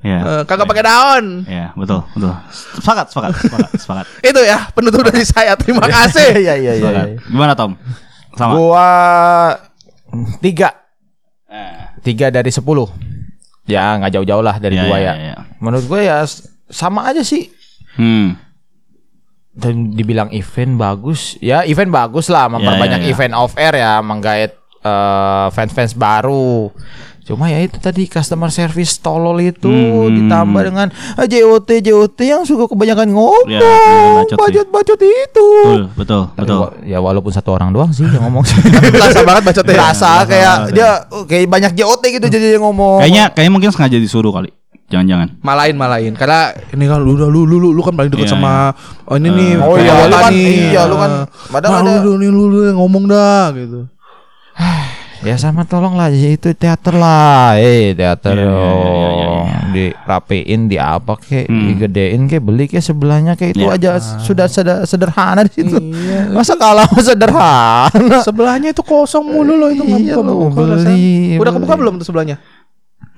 Iya. Eh, kagak pakai daun. Iya, betul, betul. Sepakat, sepakat, sepakat, sepakat. Itu ya penutup dari saya. Terima kasih. Iya iya iya. sepakat. Gimana Tom? Sama. Gua tiga. Tiga dari sepuluh. Ya nggak jauh-jauh lah dari Iya, dua iya, ya. iya. Menurut gue ya sama aja sih. Hmm. Dan dibilang event bagus, ya event bagus lah, memperbanyak iya, iya. event off air ya, menggait eh, fans-fans baru. Cuma ya itu tadi customer service tolol itu Hmm. ditambah dengan ah, JOT JOT yang suka kebanyakan ngomong, Iya, kebanyakan bacot sih. bacot-bacot itu. Betul, betul, Tapi betul. Ya walaupun satu orang doang sih yang ngomong. Berasa banget bacotnya. Berasa kayak dia oh, kayak banyak JOT gitu jadi dia ngomong. Kayaknya kayaknya mungkin sengaja disuruh kali. Jangan-jangan. Malain malain karena ini kan lu lu lu lu, lu kan paling deket Iya, sama oh ini nih Oh iya, lu kan- nih. iya, lu kan- Eh, padahal nah, ada- lu, lu, lu, lu, lu ngomong dah gitu. Ya sama tolong lah ya itu teater lah. Eh teater Iya, iya, iya, iya, iya, oh, dirapiin, di apa kek, Hmm. digedein kek, beli kek sebelahnya kek itu Iya. aja sudah seder- sederhana di situ. Iya. Masa kalah sederhana? Sebelahnya itu kosong mulu loh itu nggak Iya, buka buka beli. Udah kebuka belum tuh sebelahnya?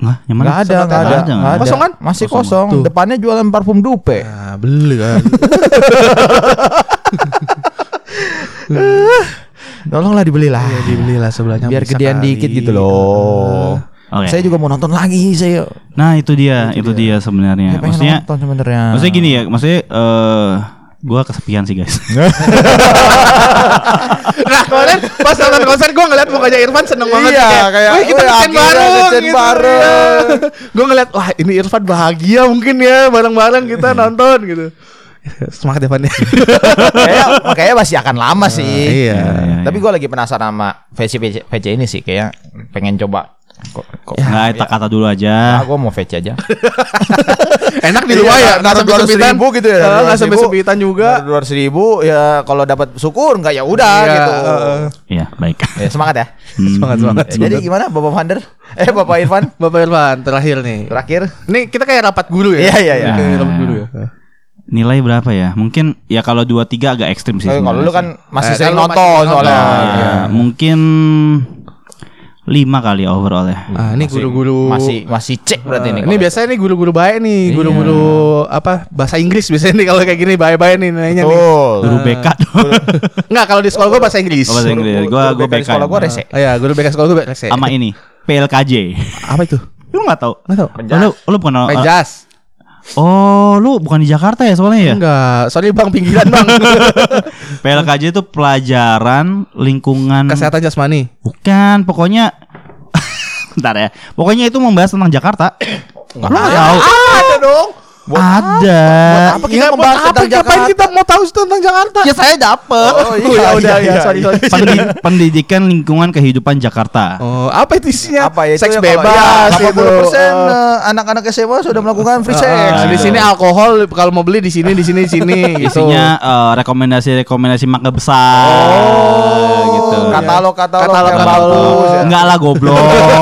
Yang mana? Nggak ada, nggak ada, nggak ada. Kosong kan? Masih Kosong. kosong. Tuh. Depannya jualan parfum dupe. Nah, beli kan. Tolonglah dibelilah. Iya, dibelilah sebelahnya. Biar gedean kali. dikit gitu loh. Oke. Saya juga mau nonton lagi saya. Nah, itu dia, itu dia sebenarnya. Saya pengen Maksudnya nonton sebenarnya. maksudnya gini ya, maksudnya eh gua kesepian sih, guys. Nah kemarin pas nonton konser gue ngeliat mukanya Irfan seneng banget Iya, kayak, kayak, Wih kita "Wih, ngecan akhirnya bareng ngecan bareng." Gue ngeliat wah ini Irfan bahagia mungkin ya Bareng-bareng kita nonton gitu Semangat ya Van ya Kayak makanya masih akan lama sih. Iya Tapi gue lagi penasaran sama VC VC, VC ini sih kayak pengen coba. Kok, kok Nggak, tak kata dulu aja. gue mau VC aja. Enak di luar Iya, ya Nggak naruh sampai 200 sempitan ribu gitu ya, Eh, Nggak 200 sampai ribu. sempitan juga Dua ratus ribu ya kalau dapat syukur nggak ya udah Iya, gitu. eh, eh. Iya, baik. Ya, semangat ya. Hmm. Semangat semangat Ya, Jadi gimana Bapak Vander? Eh Bapak Irfan Bapak Irfan terakhir nih terakhir. Ini kita kayak rapat guru ya Iya, iya, iya. Rapat guru ya Nilai berapa ya? Mungkin ya kalau 2 3 agak ekstrim sih. Eh, kalau lu kan masih Eh, sering nonton soalnya. nonton. Ya, Iya. mungkin 5 kali overall ya. Ah, ini guru-guru masih masih cek berarti nih. Ini kalau- biasanya nih guru-guru baik nih, guru-guru apa bahasa Inggris biasanya nih kalau kayak gini baik-baik nih nilainya nih. Guru BK dong. Enggak, kalau di sekolah gue bahasa Inggris. Oh, bahasa Inggris. Gua Guru gua BK di BK. sekolah gua rese. Oh iya, guru BK sekolah gue rese. Sama ini, PLKJ. Apa itu? Lu enggak tahu? Enggak tahu. Lu lu bukan uh, Penjas. Oh, lu bukan di Jakarta ya soalnya ya? Enggak, sorry Bang pinggiran Bang. PLKJ itu pelajaran lingkungan Kesehatan jasmani. Bukan, pokoknya Bentar ya. Pokoknya itu membahas tentang Jakarta. Lu nggak tahu? Ada dong. Ada. Apa kita Iya, membahas buat tentang apa- Ngapain Jakarta? kita mau tahu tentang Jakarta? Ya saya dapet. Oh, Oh, ya udah iya, ya, sorry iya. sorry. Pendi- pendidikan lingkungan kehidupan Jakarta. Oh, apa itu isinya? Apa ya itu Seks ya bebas ya, itu. 80% Eh, eh, anak-anak SMA sudah melakukan free sex. eh, di gitu. sini alkohol kalau mau beli di sini di sini di sini gitu. Isinya eh, rekomendasi-rekomendasi mangga besar Oh, gitu. iya. Katalog-katalog Katalog- yang katalog. bagus. ya. Enggak lah goblok,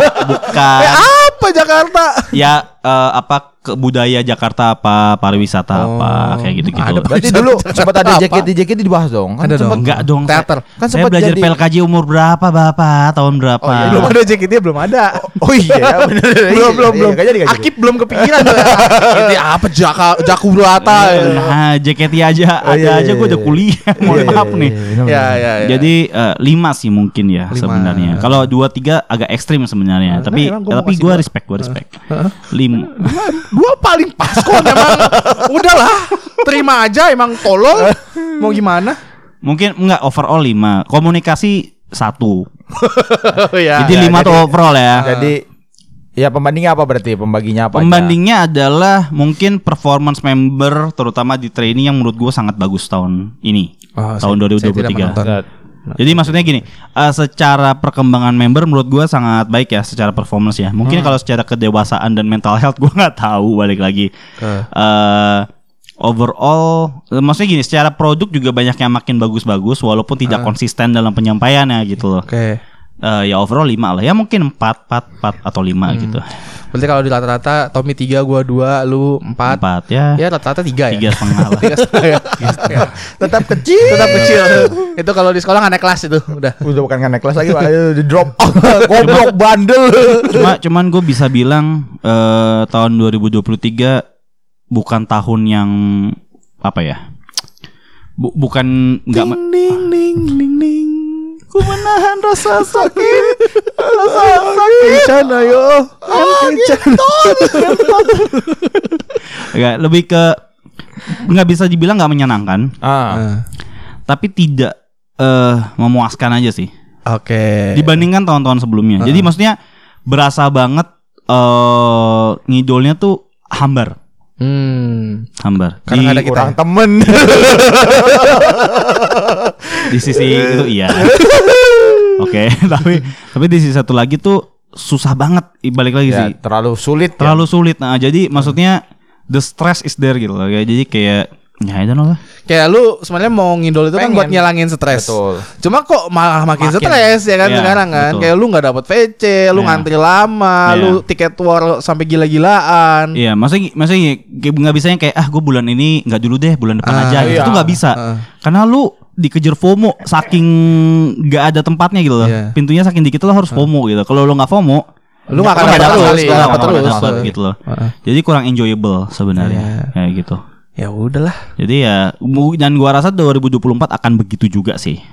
bukan. Eh, apa Jakarta? Ya eh, apa ke budaya Jakarta apa, pariwisata apa, Oh, kayak gitu-gitu. ada Berarti dulu sempat ada Apa? JKT JKT dibahas dong. Kan Ada dong. sempat Enggak dong. Teater. Saya, Kan saya sempat belajar jadi- PLKJ umur berapa, Bapak? Tahun berapa? Oh, iya, Belum ada JKT belum ada. Oh iya ya bener. belum belum belum. Jadi gak jadi. Akip belum kepikiran. Ini apa Jaka Jakurata. Nah, JKT aja Oh, ada iya, aja iya, gue udah iya. kuliah. Mohon Iya, iya, maaf iya, nih. iya, Ya ya. Jadi eh, lima sih mungkin ya sebenarnya. Kalau dua tiga agak ekstrim sebenarnya. Nah, tapi tapi gue dua. respect, gue respect. Lima. Dua paling pas kok emang. Udahlah, terima aja emang tolol. Mau gimana? Mungkin enggak overall lima. Komunikasi satu. Oh ya. jadi lima tuh overall ya. Jadi ya pembandingnya apa berarti? Pembaginya apa? aja? Pembandingnya adalah mungkin performance member terutama di training yang menurut gue sangat bagus tahun ini. Oh, tahun saya- saya tidak 2023. menonton. Jadi maksudnya gini, eh, secara perkembangan member menurut gua sangat baik ya secara performance ya. Mungkin kalau secara kedewasaan dan mental health gua nggak tahu balik lagi. Eh. Eh, overall maksudnya gini secara produk juga banyak yang makin bagus-bagus walaupun tidak konsisten dalam penyampaiannya gitu loh. Oke. Eh, ya overall 5 lah ya mungkin 4 4 4 atau 5 Hmm. gitu. Berarti kalau di rata-rata Tommy 3, gua 2, lu 4. 4 ya. Ya rata-rata 3 ya. Tiga setengah lah. Tiga setengah ya. Tiga setengah. Tetap kecil. Tetap kecil. itu kalau di sekolah nggak naik kelas itu udah. Udah bukan naik kelas lagi, Pak. di drop. Goblok bandel. Cuma cuman gue bisa bilang eh, tahun 2023 bukan tahun yang apa ya? Bu- bukan nggak ma- Ding ding ding ding. Ku menahan rasa sakit. Rasa sakit. Kencan ayo. Kencan. Nggak, lebih ke nggak bisa dibilang nggak menyenangkan, Ah. Nah, tapi tidak eh memuaskan aja sih Oke. dibandingkan tahun-tahun sebelumnya. Jadi maksudnya berasa banget eh ngidolnya tuh hambar, Hmm. hambar. Karena Di, ada kita. Kurang temen. di sisi itu iya. Oke, tapi tapi di sisi satu lagi tuh susah banget balik lagi ya, sih. terlalu sulit. ya. Terlalu sulit. Nah, jadi maksudnya the stress is there gitu loh. Kayak jadi kayak ya I don't know lah. Kayak lu sebenarnya mau ngidol itu kan Pengen. buat ngilangin stres. Betul. Cuma kok malah makin, Makin. stres ya kan Iya, sekarang kan. betul. Kayak lu nggak dapet VC, lu Iya. ngantri lama, Iya. lu tiket war sampai gila-gilaan. Iya, maksudnya maksudnya kayak nggak bisanya kayak ah gue bulan ini nggak dulu deh, bulan depan Ah, aja. gitu. iya. Itu nggak bisa. Ah. Karena lu dikejar FOMO saking nggak ada tempatnya gitu loh. Iya. Pintunya saking dikit lo harus FOMO gitu. Kalau lu nggak FOMO, Lu nggak akan dapat dapat terus, sekali, nggak dapat terus. dapat gitu loh. Jadi kurang enjoyable sebenarnya Iya. kayak gitu. Ya udahlah. Jadi ya dan gua rasa 2024 akan begitu juga sih.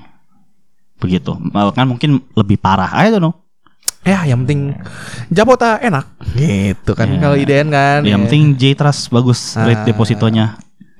Begitu. Kan mungkin lebih parah. I don't know. Ya, yang penting Japota enak. Gitu kan Iya. kalau IDN kan. Yang penting J Trust bagus rate Ah. depositonya.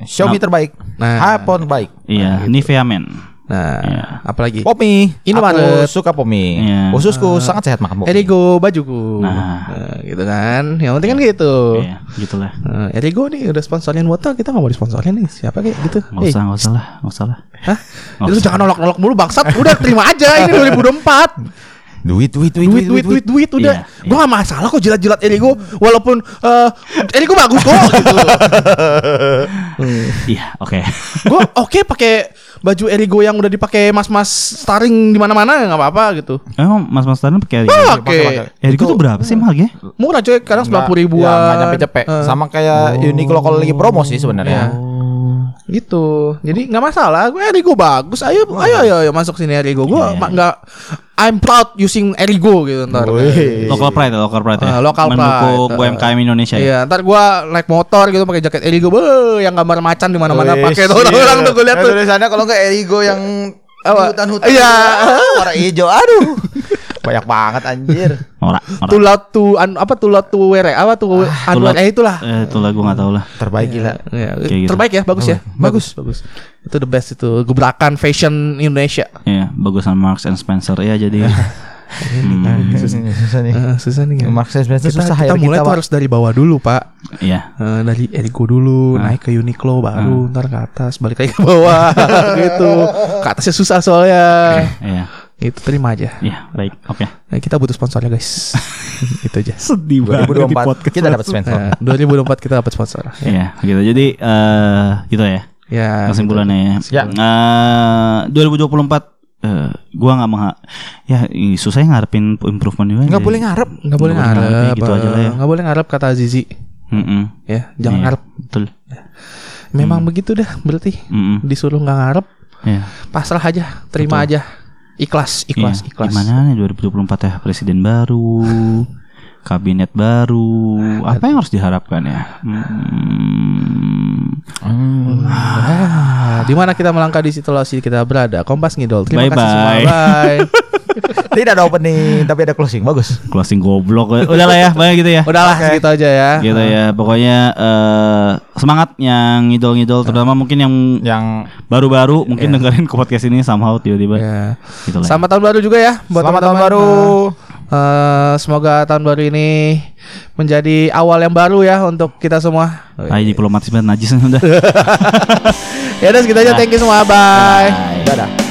Xiaomi terbaik. Nah. iPhone baik. Iya, Nivea Men. Nah, Iya. apalagi Pomi. Indomaret. Aku suka Pomi. Iya. Ususku sangat sehat makan Pomi. Erigo bajuku. Nah. Nah, gitu kan. Yang penting kan gitu. Iya, gitulah. Nah, Erigo nih udah sponsorin Wota, kita nggak mau disponsorin nih. Siapa kayak gitu? Nggak usah, nggak usah lah, nggak usah lah. Hah? Lu usah. jangan nolak-nolak mulu bangsat. Udah terima aja ini 2024. Duit, duit, duit, Duit duit duit duit udah. Iya, Gua gak masalah kok jilat-jilat Erigo walaupun eh Erigo bagus kok gitu. Iya, oke. Gua oke pakai baju Erigo yang udah dipakai mas-mas starring di mana-mana nggak apa-apa gitu. Emang Mas Mas Tani pakai Erigo? Oke. pakai. Erigo tuh berapa sih harganya? Murah coy, kadang sembilan puluh ribuan. Ya, nggak nyampe cepet. Eh, Sama kayak Uniqlo kalau lagi promo sih sebenarnya. Gitu. Jadi nggak masalah. Gue Erigo bagus. Ayo, ayo, ayo, ayo masuk sini Erigo. Gue iya. nggak. I'm proud using Erigo gitu ntar. Wih. Local pride, local pride ya. Ah, local Mendukung pride. UMKM Indonesia ya. Iya, ntar gua naik motor gitu pakai jaket Erigo, beuh, yang gambar macan di mana-mana Wih, pakai tuh iya. orang tuh gue lihat tuh. Tulisannya kalau nggak Erigo yang hutan-hutan. Iya. Warna hijau. Aduh. Banyak banget anjir. Ora, ora. Too loud to an, apa too loud to wear apa tuh Anwar loud. eh itulah. Eh, itu lah gue nggak tahu lah. Terbaik gila. Ya, gitu. terbaik ya, bagus ya. Bagus, bagus. Itu the best itu gebrakan fashion Indonesia. Iya, bagusan Marks and Spencer ya jadi. Hmm, Susah nih, susah nih. Eh, susah nih. Marks and Spencer kita, susah kita ya mulai kita, tuh Pak. harus dari bawah dulu, Pak. Iya. Eh, dari Erigo dulu, naik ke Uniqlo baru, ntar ke atas, balik lagi ke bawah gitu. Ke atasnya susah soalnya. Iya. Itu terima aja. Iya, baik. Oke. Nah, kita butuh sponsornya guys. itu aja. Sedih 2024 kita dapat sponsor. Nah, 2024 kita dapat sponsor. Ya. Iya, gitu. Jadi eh gitu ya. ya Kesimpulannya Ya. Eh, 2024 eh gua nggak mengha ya susah ya ngarepin improvement juga. Nggak boleh ngarep. Nggak boleh boleh ngarep. ngarep, gitu aja lah ya. eh, Nggak boleh ngarep kata Zizi. Mm-mm. Ya, jangan Iya, ngarep. Betul. Memang begitu dah berarti. Mm-mm. Disuruh nggak ngarep, Iya. pasrah aja, terima aja. Ikhlas, ikhlas, Iya. ikhlas. Gimana nih 2024 ya presiden baru, kabinet baru, apa yang harus diharapkan ya? Hmm. Ah, di mana kita melangkah di situasi kita berada. Kompas ngidol. Terima kasih semua. Bye-bye. Bye. Tidak ada opening tapi ada closing. Bagus. Closing goblok. Udah lah ya, banyak gitu ya. Udahlah segitu aja ya. Gitu ya. Pokoknya eh, semangat yang ngidol-ngidol terutama mungkin yang Yang baru-baru mungkin dengerin ke podcast ini somehow tiba-tiba. Ya. Gitu lah. ya. Selamat tahun baru juga ya buat Selamat tahun teman-teman. baru. Eh, semoga tahun baru ini menjadi awal yang baru ya untuk kita semua. Tai diplomatis banget najis udah. Ya udah segitu aja. Thank you semua. Bye. Dadah.